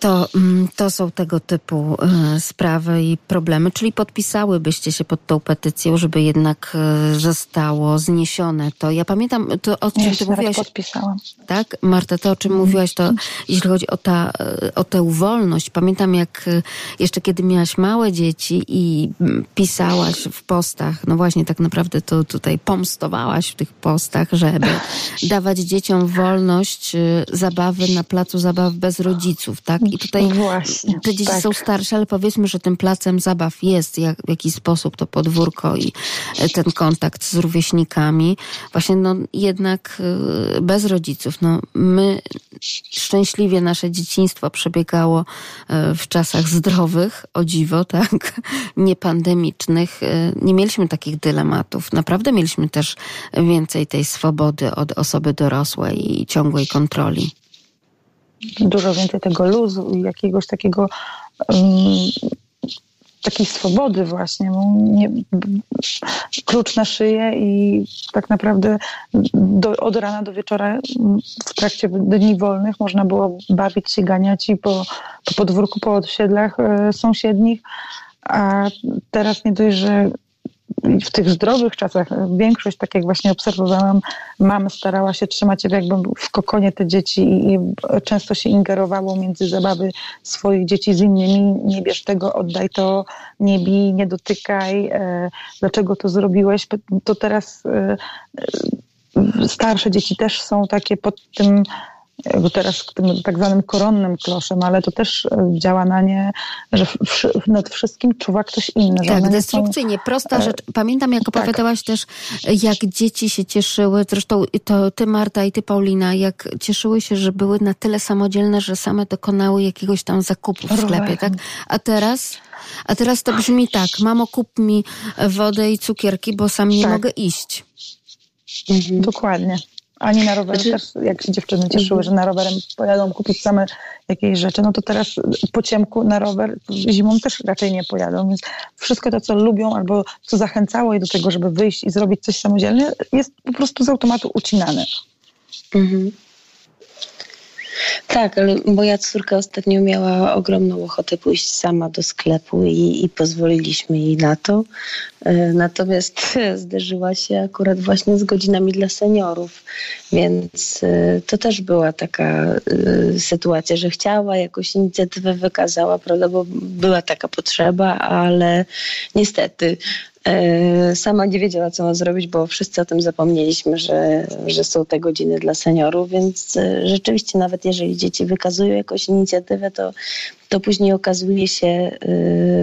to, mm, to są tego typu e, sprawy i problemy. Czyli podpisałybyście się pod tą petycją, żeby jednak e, zostało zniesione to. Ja pamiętam to, o czym ja ty mówiłaś. podpisałam. Tak? Marta, to o czym mm. mówiłaś, to jeśli chodzi o, ta, e, o tę wolność. Pamiętam jak jeszcze kiedy miałaś małe dzieci i mm, pisałaś w postach, no właśnie tak naprawdę to tutaj pomstowałaś w tych postach, żeby dawać dzieciom wolność zabawy na na placu zabaw bez rodziców, tak? I tutaj Właśnie, te dzieci tak. są starsze, ale powiedzmy, że tym placem zabaw jest jak, w jakiś sposób to podwórko i e, ten kontakt z rówieśnikami. Właśnie no jednak e, bez rodziców. No, my szczęśliwie nasze dzieciństwo przebiegało e, w czasach zdrowych, o dziwo, tak? Niepandemicznych. Nie mieliśmy takich dylematów. Naprawdę mieliśmy też więcej tej swobody od osoby dorosłej i ciągłej kontroli dużo więcej tego luzu i jakiegoś takiego takiej swobody właśnie. Nie, klucz na szyję i tak naprawdę do, od rana do wieczora w trakcie dni wolnych można było bawić się, ganiać i po, po podwórku, po osiedlach e, sąsiednich, a teraz nie dość, że w tych zdrowych czasach większość, tak jak właśnie obserwowałam, mam starała się trzymać jakby w kokonie te dzieci i często się ingerowało między zabawy swoich dzieci z innymi. Nie bierz tego, oddaj to, nie bij, nie dotykaj, e, dlaczego to zrobiłeś. To teraz e, e, starsze dzieci też są takie pod tym bo teraz tym tak zwanym koronnym kloszem, ale to też e, działa na nie, że nad wszystkim czuwa ktoś inny. Tak, destrukcyjnie, są... prosta e, rzecz. Pamiętam, jak tak. opowiadałaś tak. też, jak dzieci się cieszyły, zresztą to ty Marta i ty Paulina, jak cieszyły się, że były na tyle samodzielne, że same dokonały jakiegoś tam zakupu w sklepie, tak? A teraz... A teraz to brzmi tak, mamo kup mi wodę i cukierki, bo sam nie tak. mogę iść. Mhm. Dokładnie. Ani na rowerze znaczy... też, jak się dziewczyny cieszyły, że na rowerem pojadą kupić same jakieś rzeczy, no to teraz po ciemku na rower zimą też raczej nie pojadą, więc wszystko to, co lubią albo co zachęcało je do tego, żeby wyjść i zrobić coś samodzielnie, jest po prostu z automatu ucinane. Mhm. Tak, ale moja córka ostatnio miała ogromną ochotę pójść sama do sklepu i, i pozwoliliśmy jej na to. E, natomiast zderzyła się akurat właśnie z godzinami dla seniorów, więc e, to też była taka e, sytuacja, że chciała jakąś inicjatywę wykazała, prawda, bo była taka potrzeba, ale niestety sama nie wiedziała, co ma zrobić, bo wszyscy o tym zapomnieliśmy, że, że są te godziny dla seniorów, więc e, rzeczywiście nawet jeżeli dzieci wykazują jakąś inicjatywę, to to później okazuje się,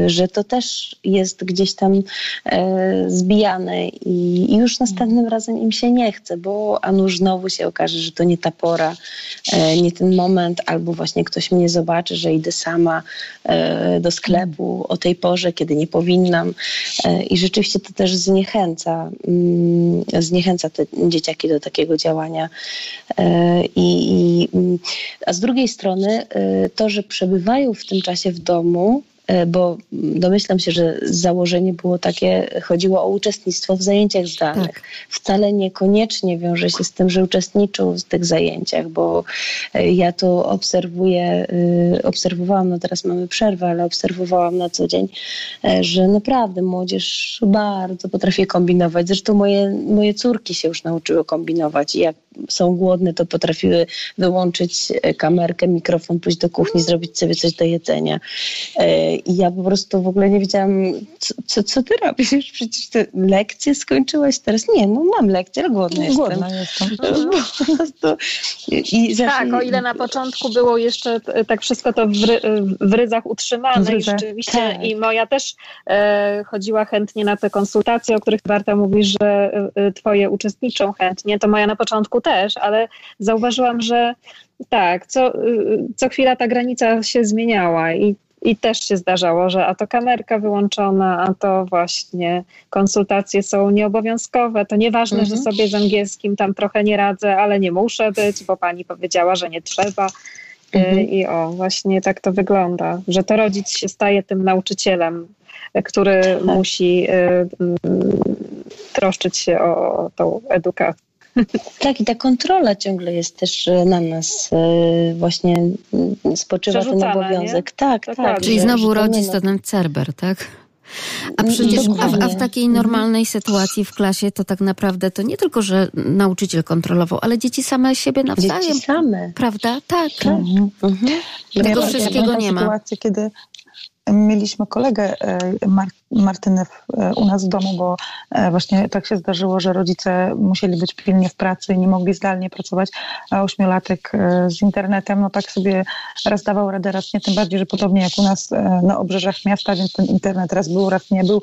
y, że to też jest gdzieś tam e, zbijane i już następnym razem im się nie chce, bo a nuż znowu się okaże, że to nie ta pora, e, nie ten moment, albo właśnie ktoś mnie zobaczy, że idę sama do sklepu o tej porze, kiedy nie powinnam. I rzeczywiście to też zniechęca, mm, zniechęca te dzieciaki do takiego działania. I, i, mm, a z drugiej strony to, że przebywają w tym czasie w domu, bo domyślam się, że założenie było takie, chodziło o uczestnictwo w zajęciach zdalnych. Tak. Wcale niekoniecznie wiąże się z tym, że uczestniczą w tych zajęciach, bo e, ja tu obserwuję, e, obserwowałam, no teraz mamy przerwę, ale obserwowałam na co dzień, że naprawdę młodzież bardzo potrafi kombinować. Zresztą moje, moje córki się już nauczyły kombinować i jak są głodne, to potrafiły wyłączyć e, kamerkę, mikrofon, pójść do kuchni, zrobić sobie coś do jedzenia. E, I ja po prostu w ogóle nie wiedziałam, co, co, co ty robisz? Przecież te lekcje skończyłaś teraz? Nie, no mam lekcje, ale głodna jestem. Głodna jestem. I tak, o ile na początku było jeszcze tak wszystko to w, ry, w ryzach utrzymane i rzeczywiście tak. i moja też e, chodziła chętnie na te konsultacje, o których Barta mówi, że e, twoje uczestniczą chętnie, to moja na początku też, ale zauważyłam, że tak, co, co chwila ta granica się zmieniała i i też się zdarzało, że a to kamerka wyłączona, a to właśnie konsultacje są nieobowiązkowe. To nieważne, mhm. że sobie z angielskim tam trochę nie radzę, ale nie muszę być, bo pani powiedziała, że nie trzeba. Mhm. I o, właśnie tak to wygląda, że to rodzic się staje tym nauczycielem, który tak. musi y, troszczyć się o tą edukację. Tak, i ta kontrola ciągle jest też na nas właśnie spoczywa ten obowiązek. Nie? Tak, tak. Czyli znowu rodzic to ten cerber, tak? A przecież a, a, w takiej mhm. normalnej sytuacji w klasie to tak naprawdę to nie tylko, że nauczyciel kontrolował, ale dzieci same siebie nawzajem. Dzieci same. Prawda? Tak. Mhm. Mhm. Tego ja, wszystkiego ja nie ma. sytuację, kiedy mieliśmy kolegę e, Martynę e, u nas w domu, bo e, właśnie tak się zdarzyło, że rodzice musieli być pilnie w pracy i nie mogli zdalnie pracować, a ośmiolatek z internetem, no tak sobie raz dawał radę, raz nie, tym bardziej, że podobnie jak u nas na obrzeżach miasta, więc ten internet raz był, raz nie był,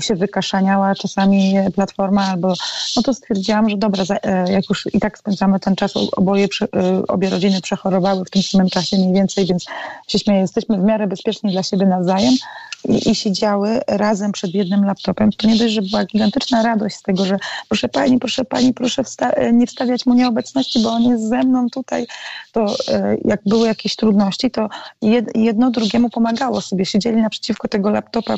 się wykaszaniała czasami platforma albo, no to stwierdziłam, że dobra, jak już i tak spędzamy ten czas, oboje, obie rodziny przechorowały w tym samym czasie mniej więcej, więc się śmieję, jesteśmy w miarę bezpieczni dla siebie nawzajem, i, i siedziały przed jednym laptopem, to nie dość, że była gigantyczna radość z tego, że proszę pani, proszę pani, proszę wsta nie wstawiać mu nieobecności, bo on jest ze mną tutaj, to e, jak były jakieś trudności, to jedno drugiemu pomagało sobie. Siedzieli naprzeciwko tego laptopa e,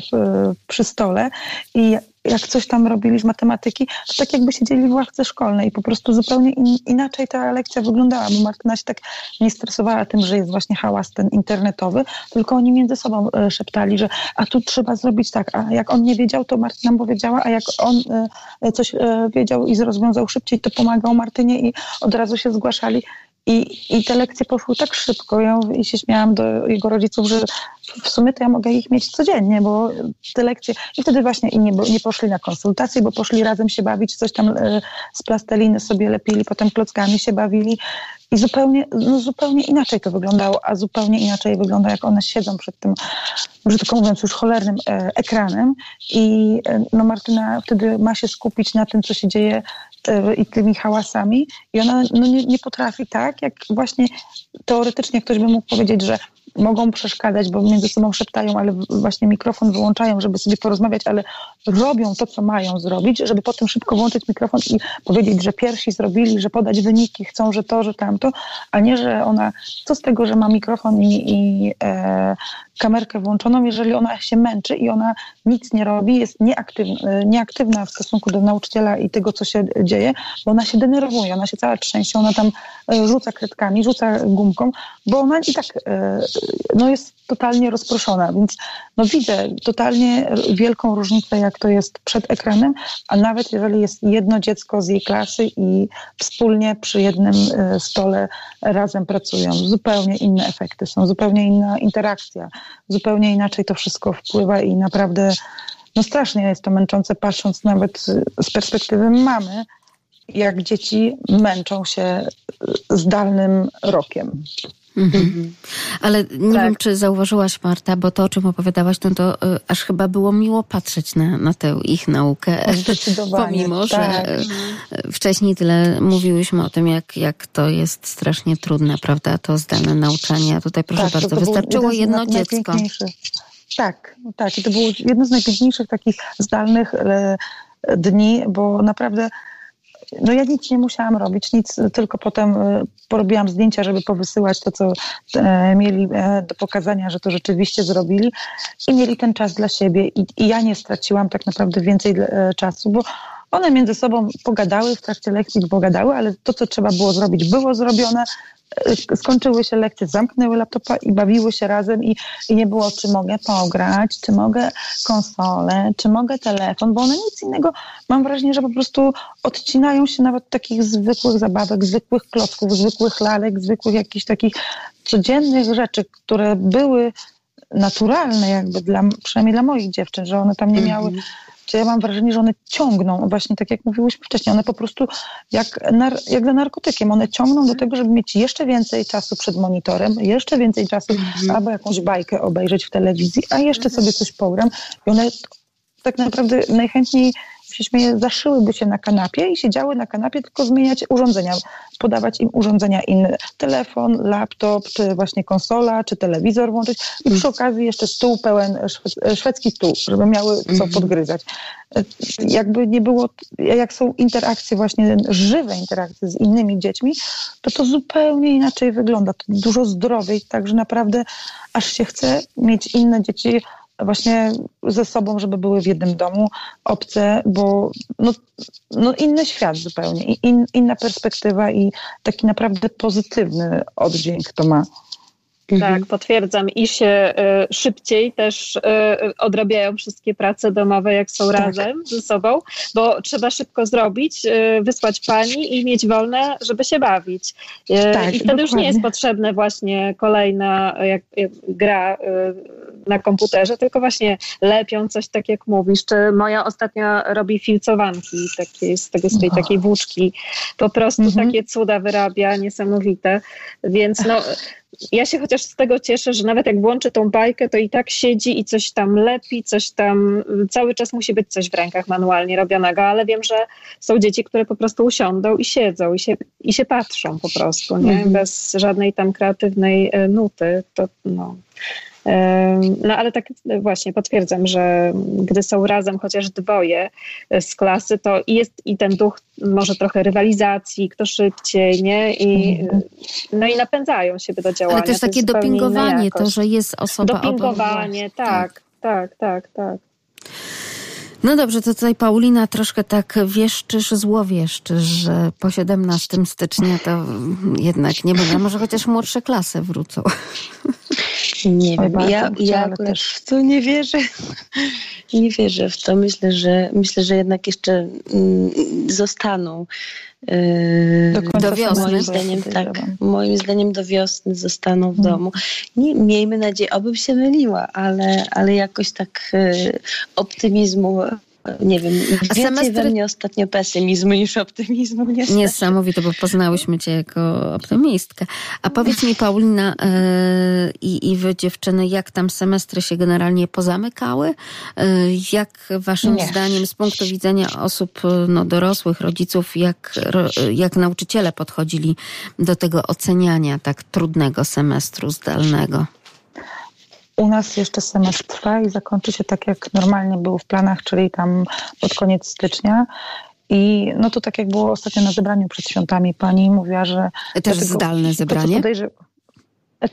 przy stole i jak coś tam robili z matematyki, to tak jakby siedzieli w ławce szkolnej i po prostu zupełnie in, inaczej ta lekcja wyglądała, bo Martyna się tak nie stresowała tym, że jest właśnie hałas ten internetowy, tylko oni między sobą e, szeptali, że a tu trzeba zrobić tak, a jak on nie wiedział, to Martyna powiedziała, a jak on e, coś e, wiedział i rozwiązał szybciej, to pomagał Martynie i od razu się zgłaszali. I, I te lekcje poszły tak szybko. Ja i się śmiałam do jego rodziców, że w sumie to ja mogę ich mieć codziennie, bo te lekcje. I wtedy właśnie inni nie poszli na konsultacje, bo poszli razem się bawić, coś tam e, z plasteliny sobie lepili, potem klockami się bawili. I zupełnie, no zupełnie inaczej to wyglądało, a zupełnie inaczej wygląda, jak one siedzą przed tym, brzydko mówiąc, już cholernym e, ekranem. I e, no Martyna wtedy ma się skupić na tym, co się dzieje i tymi hałasami. I ona no, nie, nie potrafi tak, jak właśnie teoretycznie ktoś by mógł powiedzieć, że mogą przeszkadzać, bo między sobą szeptają, ale właśnie mikrofon wyłączają, żeby sobie porozmawiać, ale robią to, co mają zrobić, żeby potem szybko włączyć mikrofon i powiedzieć, że pierwsi zrobili, że podać wyniki, chcą, że to, że tamto, a nie, że ona, co z tego, że ma mikrofon i, i e, kamerkę włączoną, jeżeli ona się męczy i ona nic nie robi, jest nieaktywna, e, nieaktywna w stosunku do nauczyciela i tego, co się dzieje, bo ona się denerwuje, ona się cała trzęsie, ona tam e, rzuca kredkami, rzuca gumką, bo ona i tak e, no jest totalnie rozproszona, więc no widzę totalnie wielką różnicę, jak to jest przed ekranem, a nawet jeżeli jest jedno dziecko z jej klasy i wspólnie przy jednym stole razem pracują, zupełnie inne efekty są, zupełnie inna interakcja, zupełnie inaczej to wszystko wpływa i naprawdę no strasznie jest to męczące, patrząc nawet z perspektywy mamy, jak dzieci męczą się zdalnym rokiem. Mhm. Ale nie tak. wiem, czy zauważyłaś, Marta, bo to, o czym opowiadałaś, no to y, aż chyba było miło patrzeć na, na tę ich naukę. Pomimo, tak. że y, wcześniej tyle mówiłyśmy o tym, jak, jak to jest strasznie trudne, prawda, to zdane nauczanie. A tutaj, proszę tak, bardzo, wystarczyło jedno dziecko. Tak, tak. I to było jedno z najpiękniejszych takich zdalnych e, dni, bo naprawdę no ja nic nie musiałam robić, nic, tylko potem e, porobiłam zdjęcia, żeby powysyłać to, co e, mieli e, do pokazania, że to rzeczywiście zrobili i mieli ten czas dla siebie i, i ja nie straciłam tak naprawdę więcej czasu, bo one między sobą pogadały, w trakcie lekcji pogadały, ale to, co trzeba było zrobić, było zrobione skończyły się lekcje, zamknęły laptopa i bawiły się razem i, i nie było, czy mogę pograć, czy mogę konsolę, czy mogę telefon, bo one nic innego, mam wrażenie, że po prostu odcinają się nawet takich zwykłych zabawek, zwykłych klocków, zwykłych lalek, zwykłych jakichś takich codziennych rzeczy, które były naturalne jakby dla, przynajmniej dla moich dziewczyn, że one tam nie miały mm -hmm ja mam wrażenie, że one ciągną, właśnie tak jak mówiłyśmy wcześniej, one po prostu jak, nar, jak za narkotykiem, one ciągną do tego, żeby mieć jeszcze więcej czasu przed monitorem, jeszcze więcej czasu mhm. albo jakąś bajkę obejrzeć w telewizji, a jeszcze sobie coś pogram. I one tak naprawdę najchętniej się zaszyłyby się na kanapie i siedziały na kanapie, tylko zmieniać urządzenia, podawać im urządzenia inne. Telefon, laptop, czy właśnie konsola, czy telewizor włączyć i przy okazji jeszcze stół pełen, szwedzki stół, żeby miały co mhm. podgryzać. Jakby nie było, jak są interakcje właśnie, żywe interakcje z innymi dziećmi, to to zupełnie inaczej wygląda. To dużo zdrowiej, także naprawdę aż się chce mieć inne dzieci właśnie ze sobą, żeby były w jednym domu, obce, bo no, no inny świat zupełnie, in, inna perspektywa i taki naprawdę pozytywny oddźwięk to ma. Mhm. Tak, potwierdzam. I się y, szybciej też y, odrabiają wszystkie prace domowe, jak są tak. razem ze sobą, bo trzeba szybko zrobić, y, wysłać pani i mieć wolne, żeby się bawić. Y, tak, I wtedy dokładnie. już nie jest potrzebne właśnie kolejna jak, jak gra y, na komputerze, tylko właśnie lepią coś tak jak mówisz. Czy moja ostatnia robi filcowanki takie, z tego z tej takiej włóczki. Po prostu mhm. takie cuda wyrabia, niesamowite. Więc no ja się chociaż z tego cieszę, że nawet jak włączy tą bajkę, to i tak siedzi i coś tam lepi, coś tam, cały czas musi być coś w rękach manualnie robionego, ale wiem, że są dzieci, które po prostu usiądą i siedzą i się, i się patrzą po prostu, nie? Mhm. Bez żadnej tam kreatywnej e, nuty. To, no. No ale tak właśnie potwierdzam, że gdy są razem chociaż dwoje z klasy, to jest i ten duch może trochę rywalizacji, kto szybciej, nie? I, mhm. no i napędzają siebie do działania. Ale też takie to dopingowanie, to, że jest osoba Dopingowanie, obok. tak, tak, tak, tak. No dobrze, to tutaj Paulina troszkę tak wieszczysz, złowieszczysz, że po 17 stycznia to jednak nie będzie. Może chociaż młodsze klasy wrócą. Nie wiem, ja, ja też w to nie wierzę. Nie wierzę w to. Myślę, że myślę, że jednak jeszcze mm, zostaną. Do, do wiosny. Moim zdaniem, tak, moim zdaniem do wiosny zostaną w hmm. domu. Nie, miejmy nadzieję, obym się myliła, ale, ale jakoś tak y, optymizmu nie wiem, A więcej we mnie ostatnio pesymizmu niż optymizmu. Niestety. Niesamowite, bo poznałyśmy cię jako optymistkę. A powiedz mi Paulina yy, i, wy dziewczyny, jak tam semestry się generalnie pozamykały? Yy, jak waszym Nie. zdaniem z punktu widzenia osób no, dorosłych, rodziców, jak, jak nauczyciele podchodzili do tego oceniania tak trudnego semestru zdalnego? U nas jeszcze semestr trwa i zakończy się tak, jak normalnie było w planach, czyli tam pod koniec stycznia. I no to tak jak było ostatnio na zebraniu przed świątami, pani mówiła, że... Też zdalne zebranie?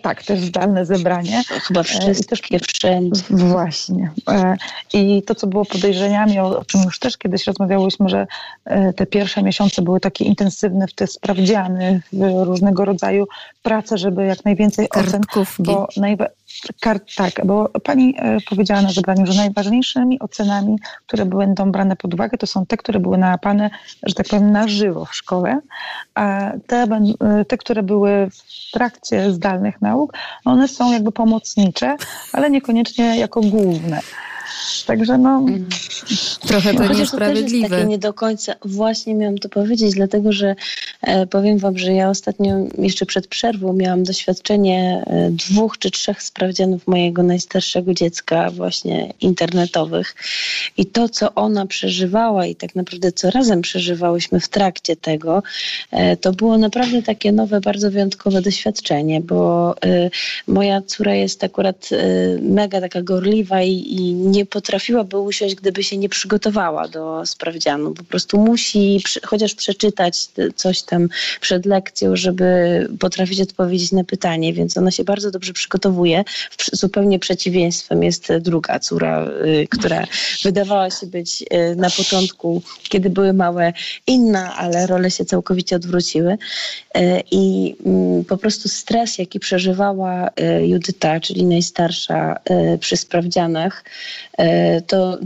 Tak, też zdalne zebranie. Chyba wszystkie wszędzie. Właśnie. E, I to, co było podejrzeniami, o czym już też kiedyś rozmawiałyśmy, że e, te pierwsze miesiące były takie intensywne w te sprawdziany, w różnego rodzaju prace, żeby jak najwięcej ocen, bo najwa- tak, bo pani e, powiedziała na zebraniu, że najważniejszymi ocenami, które będą brane pod uwagę, to są te, które były nałapane, że tak powiem, na żywo w szkole, a te, te które były w trakcie zdalnych nauk, one są jakby pomocnicze, ale niekoniecznie jako główne. Także no... Mm. Trochę to niesprawiedliwe. To takie nie do końca, właśnie miałam to powiedzieć, dlatego że e, powiem wam, że ja ostatnio, jeszcze przed przerwą miałam doświadczenie e, dwóch czy trzech sprawdzianów mojego najstarszego dziecka właśnie internetowych i to, co ona przeżywała i tak naprawdę co razem przeżywałyśmy w trakcie tego, e, to było naprawdę takie nowe, bardzo wyjątkowe doświadczenie, bo e, moja córa jest akurat e, mega taka gorliwa i, i nie potrafiłaby usiąść, gdyby się nie przygotowała do sprawdzianu. Po prostu musi chociaż przeczytać coś tam przed lekcją, żeby potrafić odpowiedzieć na pytanie, więc ona się bardzo dobrze przygotowuje. Zupełnie przeciwieństwem jest druga córa, y, która wydawała się być y, na początku, kiedy były małe, inna, ale role się całkowicie odwróciły. Y, I mm, po prostu stres, jaki przeżywała Judyta, czyli najstarsza przy sprawdzianach, to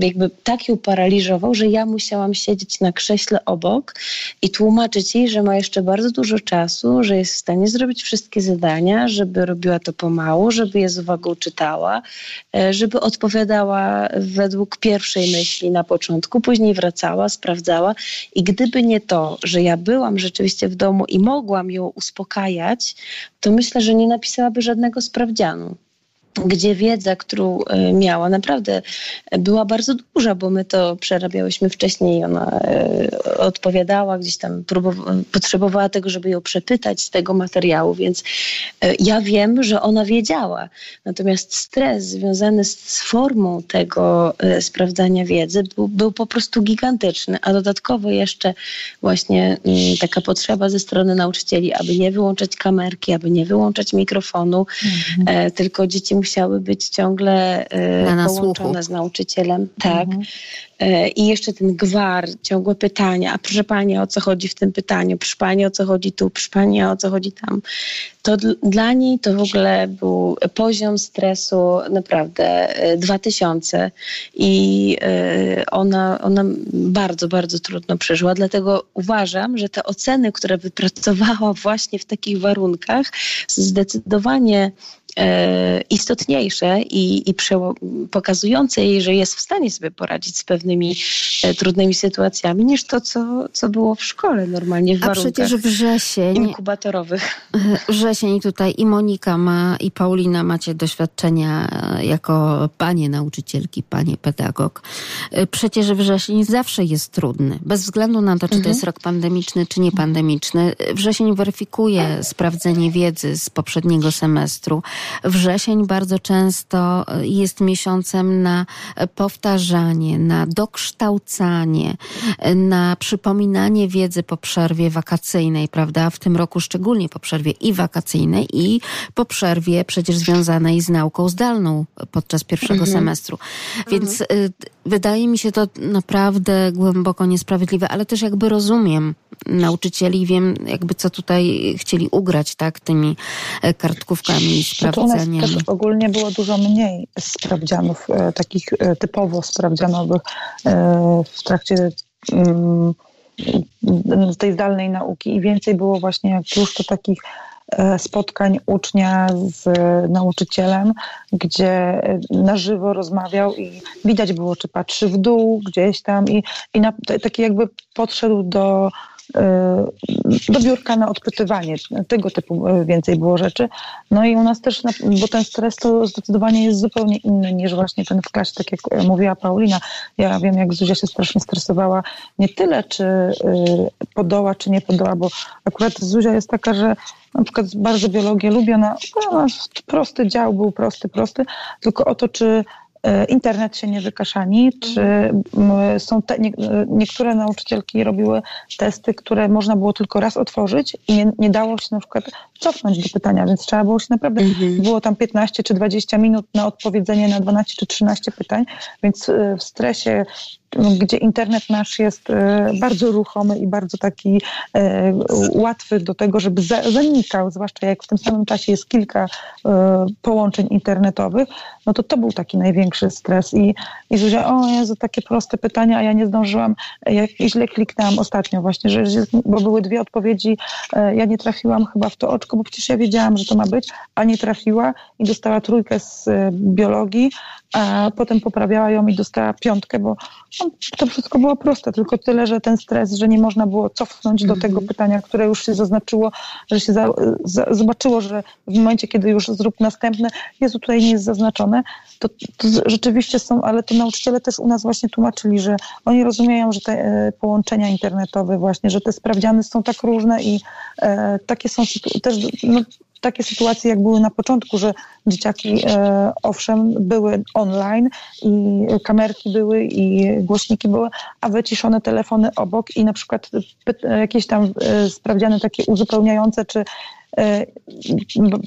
jakby tak ją paraliżował, że ja musiałam siedzieć na krześle obok i tłumaczyć jej, że ma jeszcze bardzo dużo czasu, że jest w stanie zrobić wszystkie zadania, żeby robiła to pomału, żeby je z uwagą czytała, e, żeby odpowiadała według pierwszej myśli na początku, później wracała, sprawdzała i gdyby nie to, że ja byłam rzeczywiście w domu i mogłam ją uspokajać, to myślę, że nie napisałaby żadnego sprawdzianu. Gdzie wiedza, którą e, miała, naprawdę była bardzo duża, bo my to przerabiałyśmy wcześniej. Ona e, odpowiadała, gdzieś tam potrzebowała tego, żeby ją przepytać z tego materiału, więc e, ja wiem, że ona wiedziała. Natomiast stres związany z formą tego sprawdzania wiedzy był, był po prostu gigantyczny, a dodatkowo jeszcze właśnie mm, taka potrzeba ze strony nauczycieli, aby nie wyłączać kamerki, aby nie wyłączać mikrofonu, mhm. tylko dzieci musiały być ciągle e, połączone z nauczycielem. Tak. Mhm. E, I jeszcze ten gwar, ciągłe pytania, a proszę Pani, o co chodzi w tym pytaniu, proszę Pani, o co chodzi tu, proszę Pani, o co chodzi tam. To dla niej to w ogóle był poziom stresu naprawdę 2000 e, i ona, ona bardzo, bardzo trudno przeżyła. Dlatego uważam, że te oceny, które wypracowała właśnie w takich warunkach, zdecydowanie istotniejsze i, i pokazujące jej, że jest w stanie sobie poradzić z pewnymi e, trudnymi sytuacjami, niż to, co, co było w szkole normalnie w A warunkach przecież wrzesień, inkubatorowych. Wrzesień tutaj i Monika ma, i Paulina macie doświadczenia e, jako panie nauczycielki, panie pedagog. Przecież wrzesień zawsze jest trudny, bez względu na to, czy mhm. to jest rok pandemiczny, czy niepandemiczny. Wrzesień weryfikuje sprawdzenie wiedzy z poprzedniego semestru. Wrzesień bardzo często jest miesiącem na powtarzanie, na dokształcanie, na przypominanie wiedzy po przerwie wakacyjnej, prawda? W tym roku szczególnie po przerwie i wakacyjnej, i po przerwie przecież związanej z nauką zdalną podczas pierwszego mhm. semestru. Więc mhm. wydaje mi się to naprawdę głęboko niesprawiedliwe, ale też jakby rozumiem nauczycieli i wiem jakby co tutaj chcieli ugrać, tak, tymi kartkówkami i znaczy u nas też ogólnie było dużo mniej sprawdzianów, e, takich e, typowo sprawdzianowych e, w trakcie mm, tej zdalnej nauki. I więcej było właśnie jak już to takich spotkań ucznia z nauczycielem, gdzie na żywo rozmawiał i widać było, czy patrzy w dół gdzieś tam i, i na, taki jakby podszedł do do biurka na odpytywanie. Tego typu e, więcej było rzeczy. No i u nas też, bo ten stres to zdecydowanie jest zupełnie inny niż właśnie ten w klasie, tak jak e, mówiła Paulina. Ja wiem, jak Zuzia się strasznie stresowała. Nie tyle, czy e, podoła, czy nie podoła, bo akurat Zuzia jest taka, że na przykład bardzo biologię lubi, ona, no, prosty dział był prosty, prosty, tylko o to, czy internet się nie wykaszani, czy są te, nie, niektóre nauczycielki robiły testy, które można było tylko raz otworzyć i nie, nie dało się na przykład cofnąć do pytania, więc trzeba było się naprawdę, mhm. było tam 15 czy 20 minut na odpowiedzenie na 12 czy 13 pytań, więc e, w stresie gdzie internet nasz jest e, bardzo ruchomy i bardzo taki e, łatwy do tego, żeby zanikał, zwłaszcza jak w tym samym czasie jest kilka e, połączeń internetowych, no to to był taki największy stres. I, i Zuzia, o Jezu, takie proste pytania, a ja nie zdążyłam, jak źle kliknęłam ostatnio właśnie, że, bo były dwie odpowiedzi, ja nie trafiłam chyba w to oczko, bo przecież ja wiedziałam, że to ma być, a nie trafiła i dostała trójkę z biologii, a potem poprawiała ją i dostała piątkę, bo no, to wszystko było proste, tylko tyle, że ten stres, że nie można było cofnąć do tego mhm. pytania, które już się zaznaczyło, że się za, za, zobaczyło, że w momencie, kiedy już zrób następne, Jezu, tutaj nie jest zaznaczone, to, to rzeczywiście są, ale to nauczyciele też u nas właśnie tłumaczyli, że oni rozumieją, że te e, połączenia internetowe właśnie, że te sprawdziany są tak różne i e, takie są też no, takie sytuacje, jak były na początku, że dzieciaki e, owszem były online i kamerki były i głośniki były, a wyciszone telefony obok i na przykład jakieś tam e, sprawdziane takie uzupełniające czy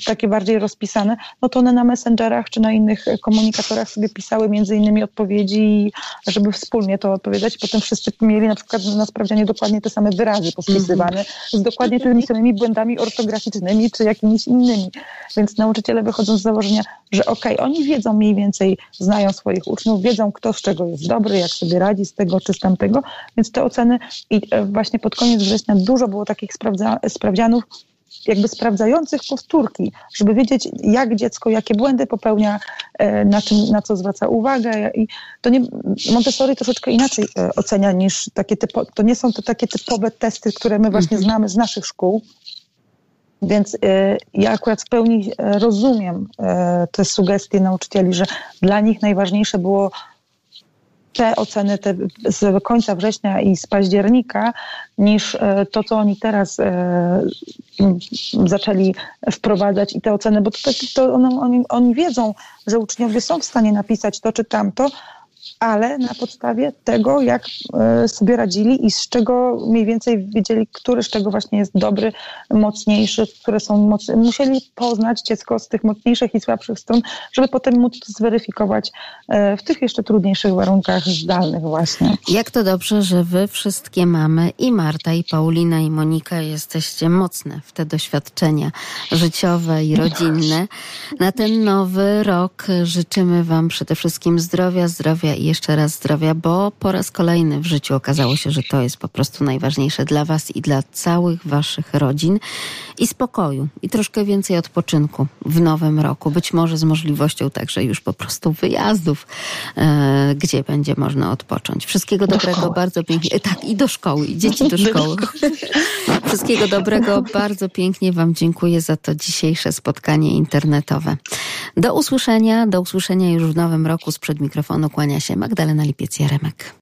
takie bardziej rozpisane, no to one na messengerach czy na innych komunikatorach sobie pisały między innymi odpowiedzi, żeby wspólnie to odpowiadać. Potem wszyscy mieli na przykład na sprawdzianie dokładnie te same wyrazy pospisywane -hmm. z dokładnie tymi samymi błędami ortograficznymi czy jakimiś innymi. Więc nauczyciele wychodzą z założenia, że okej, okay, oni wiedzą mniej więcej, znają swoich uczniów, wiedzą kto z czego jest dobry, jak sobie radzi z tego czy z tamtego, więc te oceny i e, właśnie pod koniec września dużo było takich sprawdzianów, jakby sprawdzających powtórki, żeby wiedzieć, jak dziecko, jakie błędy popełnia, e, na, czym, na co zwraca uwagę. I to nie, Montessori troszeczkę inaczej e, ocenia niż takie typo, to nie są to takie typowe testy, które my właśnie mhm. znamy z naszych szkół, Więc ja akurat w pełni rozumiem te sugestie nauczycieli, że dla nich najważniejsze było te oceny te z końca września i z października, niż e, to, co oni teraz e, zaczęli wprowadzać i te oceny, bo to, to oni, oni wiedzą, że uczniowie są w stanie napisać to czy tamto, ale na podstawie tego, jak e, sobie radzili i z czego mniej więcej wiedzieli, który z czego właśnie jest dobry, mocniejszy, które są mocne. Musieli poznać dziecko z tych mocniejszych i słabszych stron, żeby potem móc to zweryfikować e, w tych jeszcze trudniejszych warunkach zdalnych właśnie. Jak to dobrze, że wy wszystkie mamy i Marta, i Paulina, i Monika jesteście mocne w te doświadczenia życiowe i rodzinne. Na ten nowy rok życzymy wam przede wszystkim zdrowia, zdrowia i jeszcze raz zdrowia, bo po raz kolejny w życiu okazało się, że to jest po prostu najważniejsze dla Was i dla całych Waszych rodzin. I spokoju, i troszkę więcej odpoczynku w nowym roku. Być może z możliwością także już po prostu wyjazdów, e, gdzie będzie można odpocząć. Wszystkiego dobrego, bardzo pięknie. Tak, i do szkoły, i dzieci do szkoły. Wszystkiego dobrego, bardzo pięknie Wam dziękuję za to dzisiejsze spotkanie internetowe. Do usłyszenia, do usłyszenia już w nowym roku. Sprzed mikrofonu kłania się Magdalena Lipiec-Jaremek.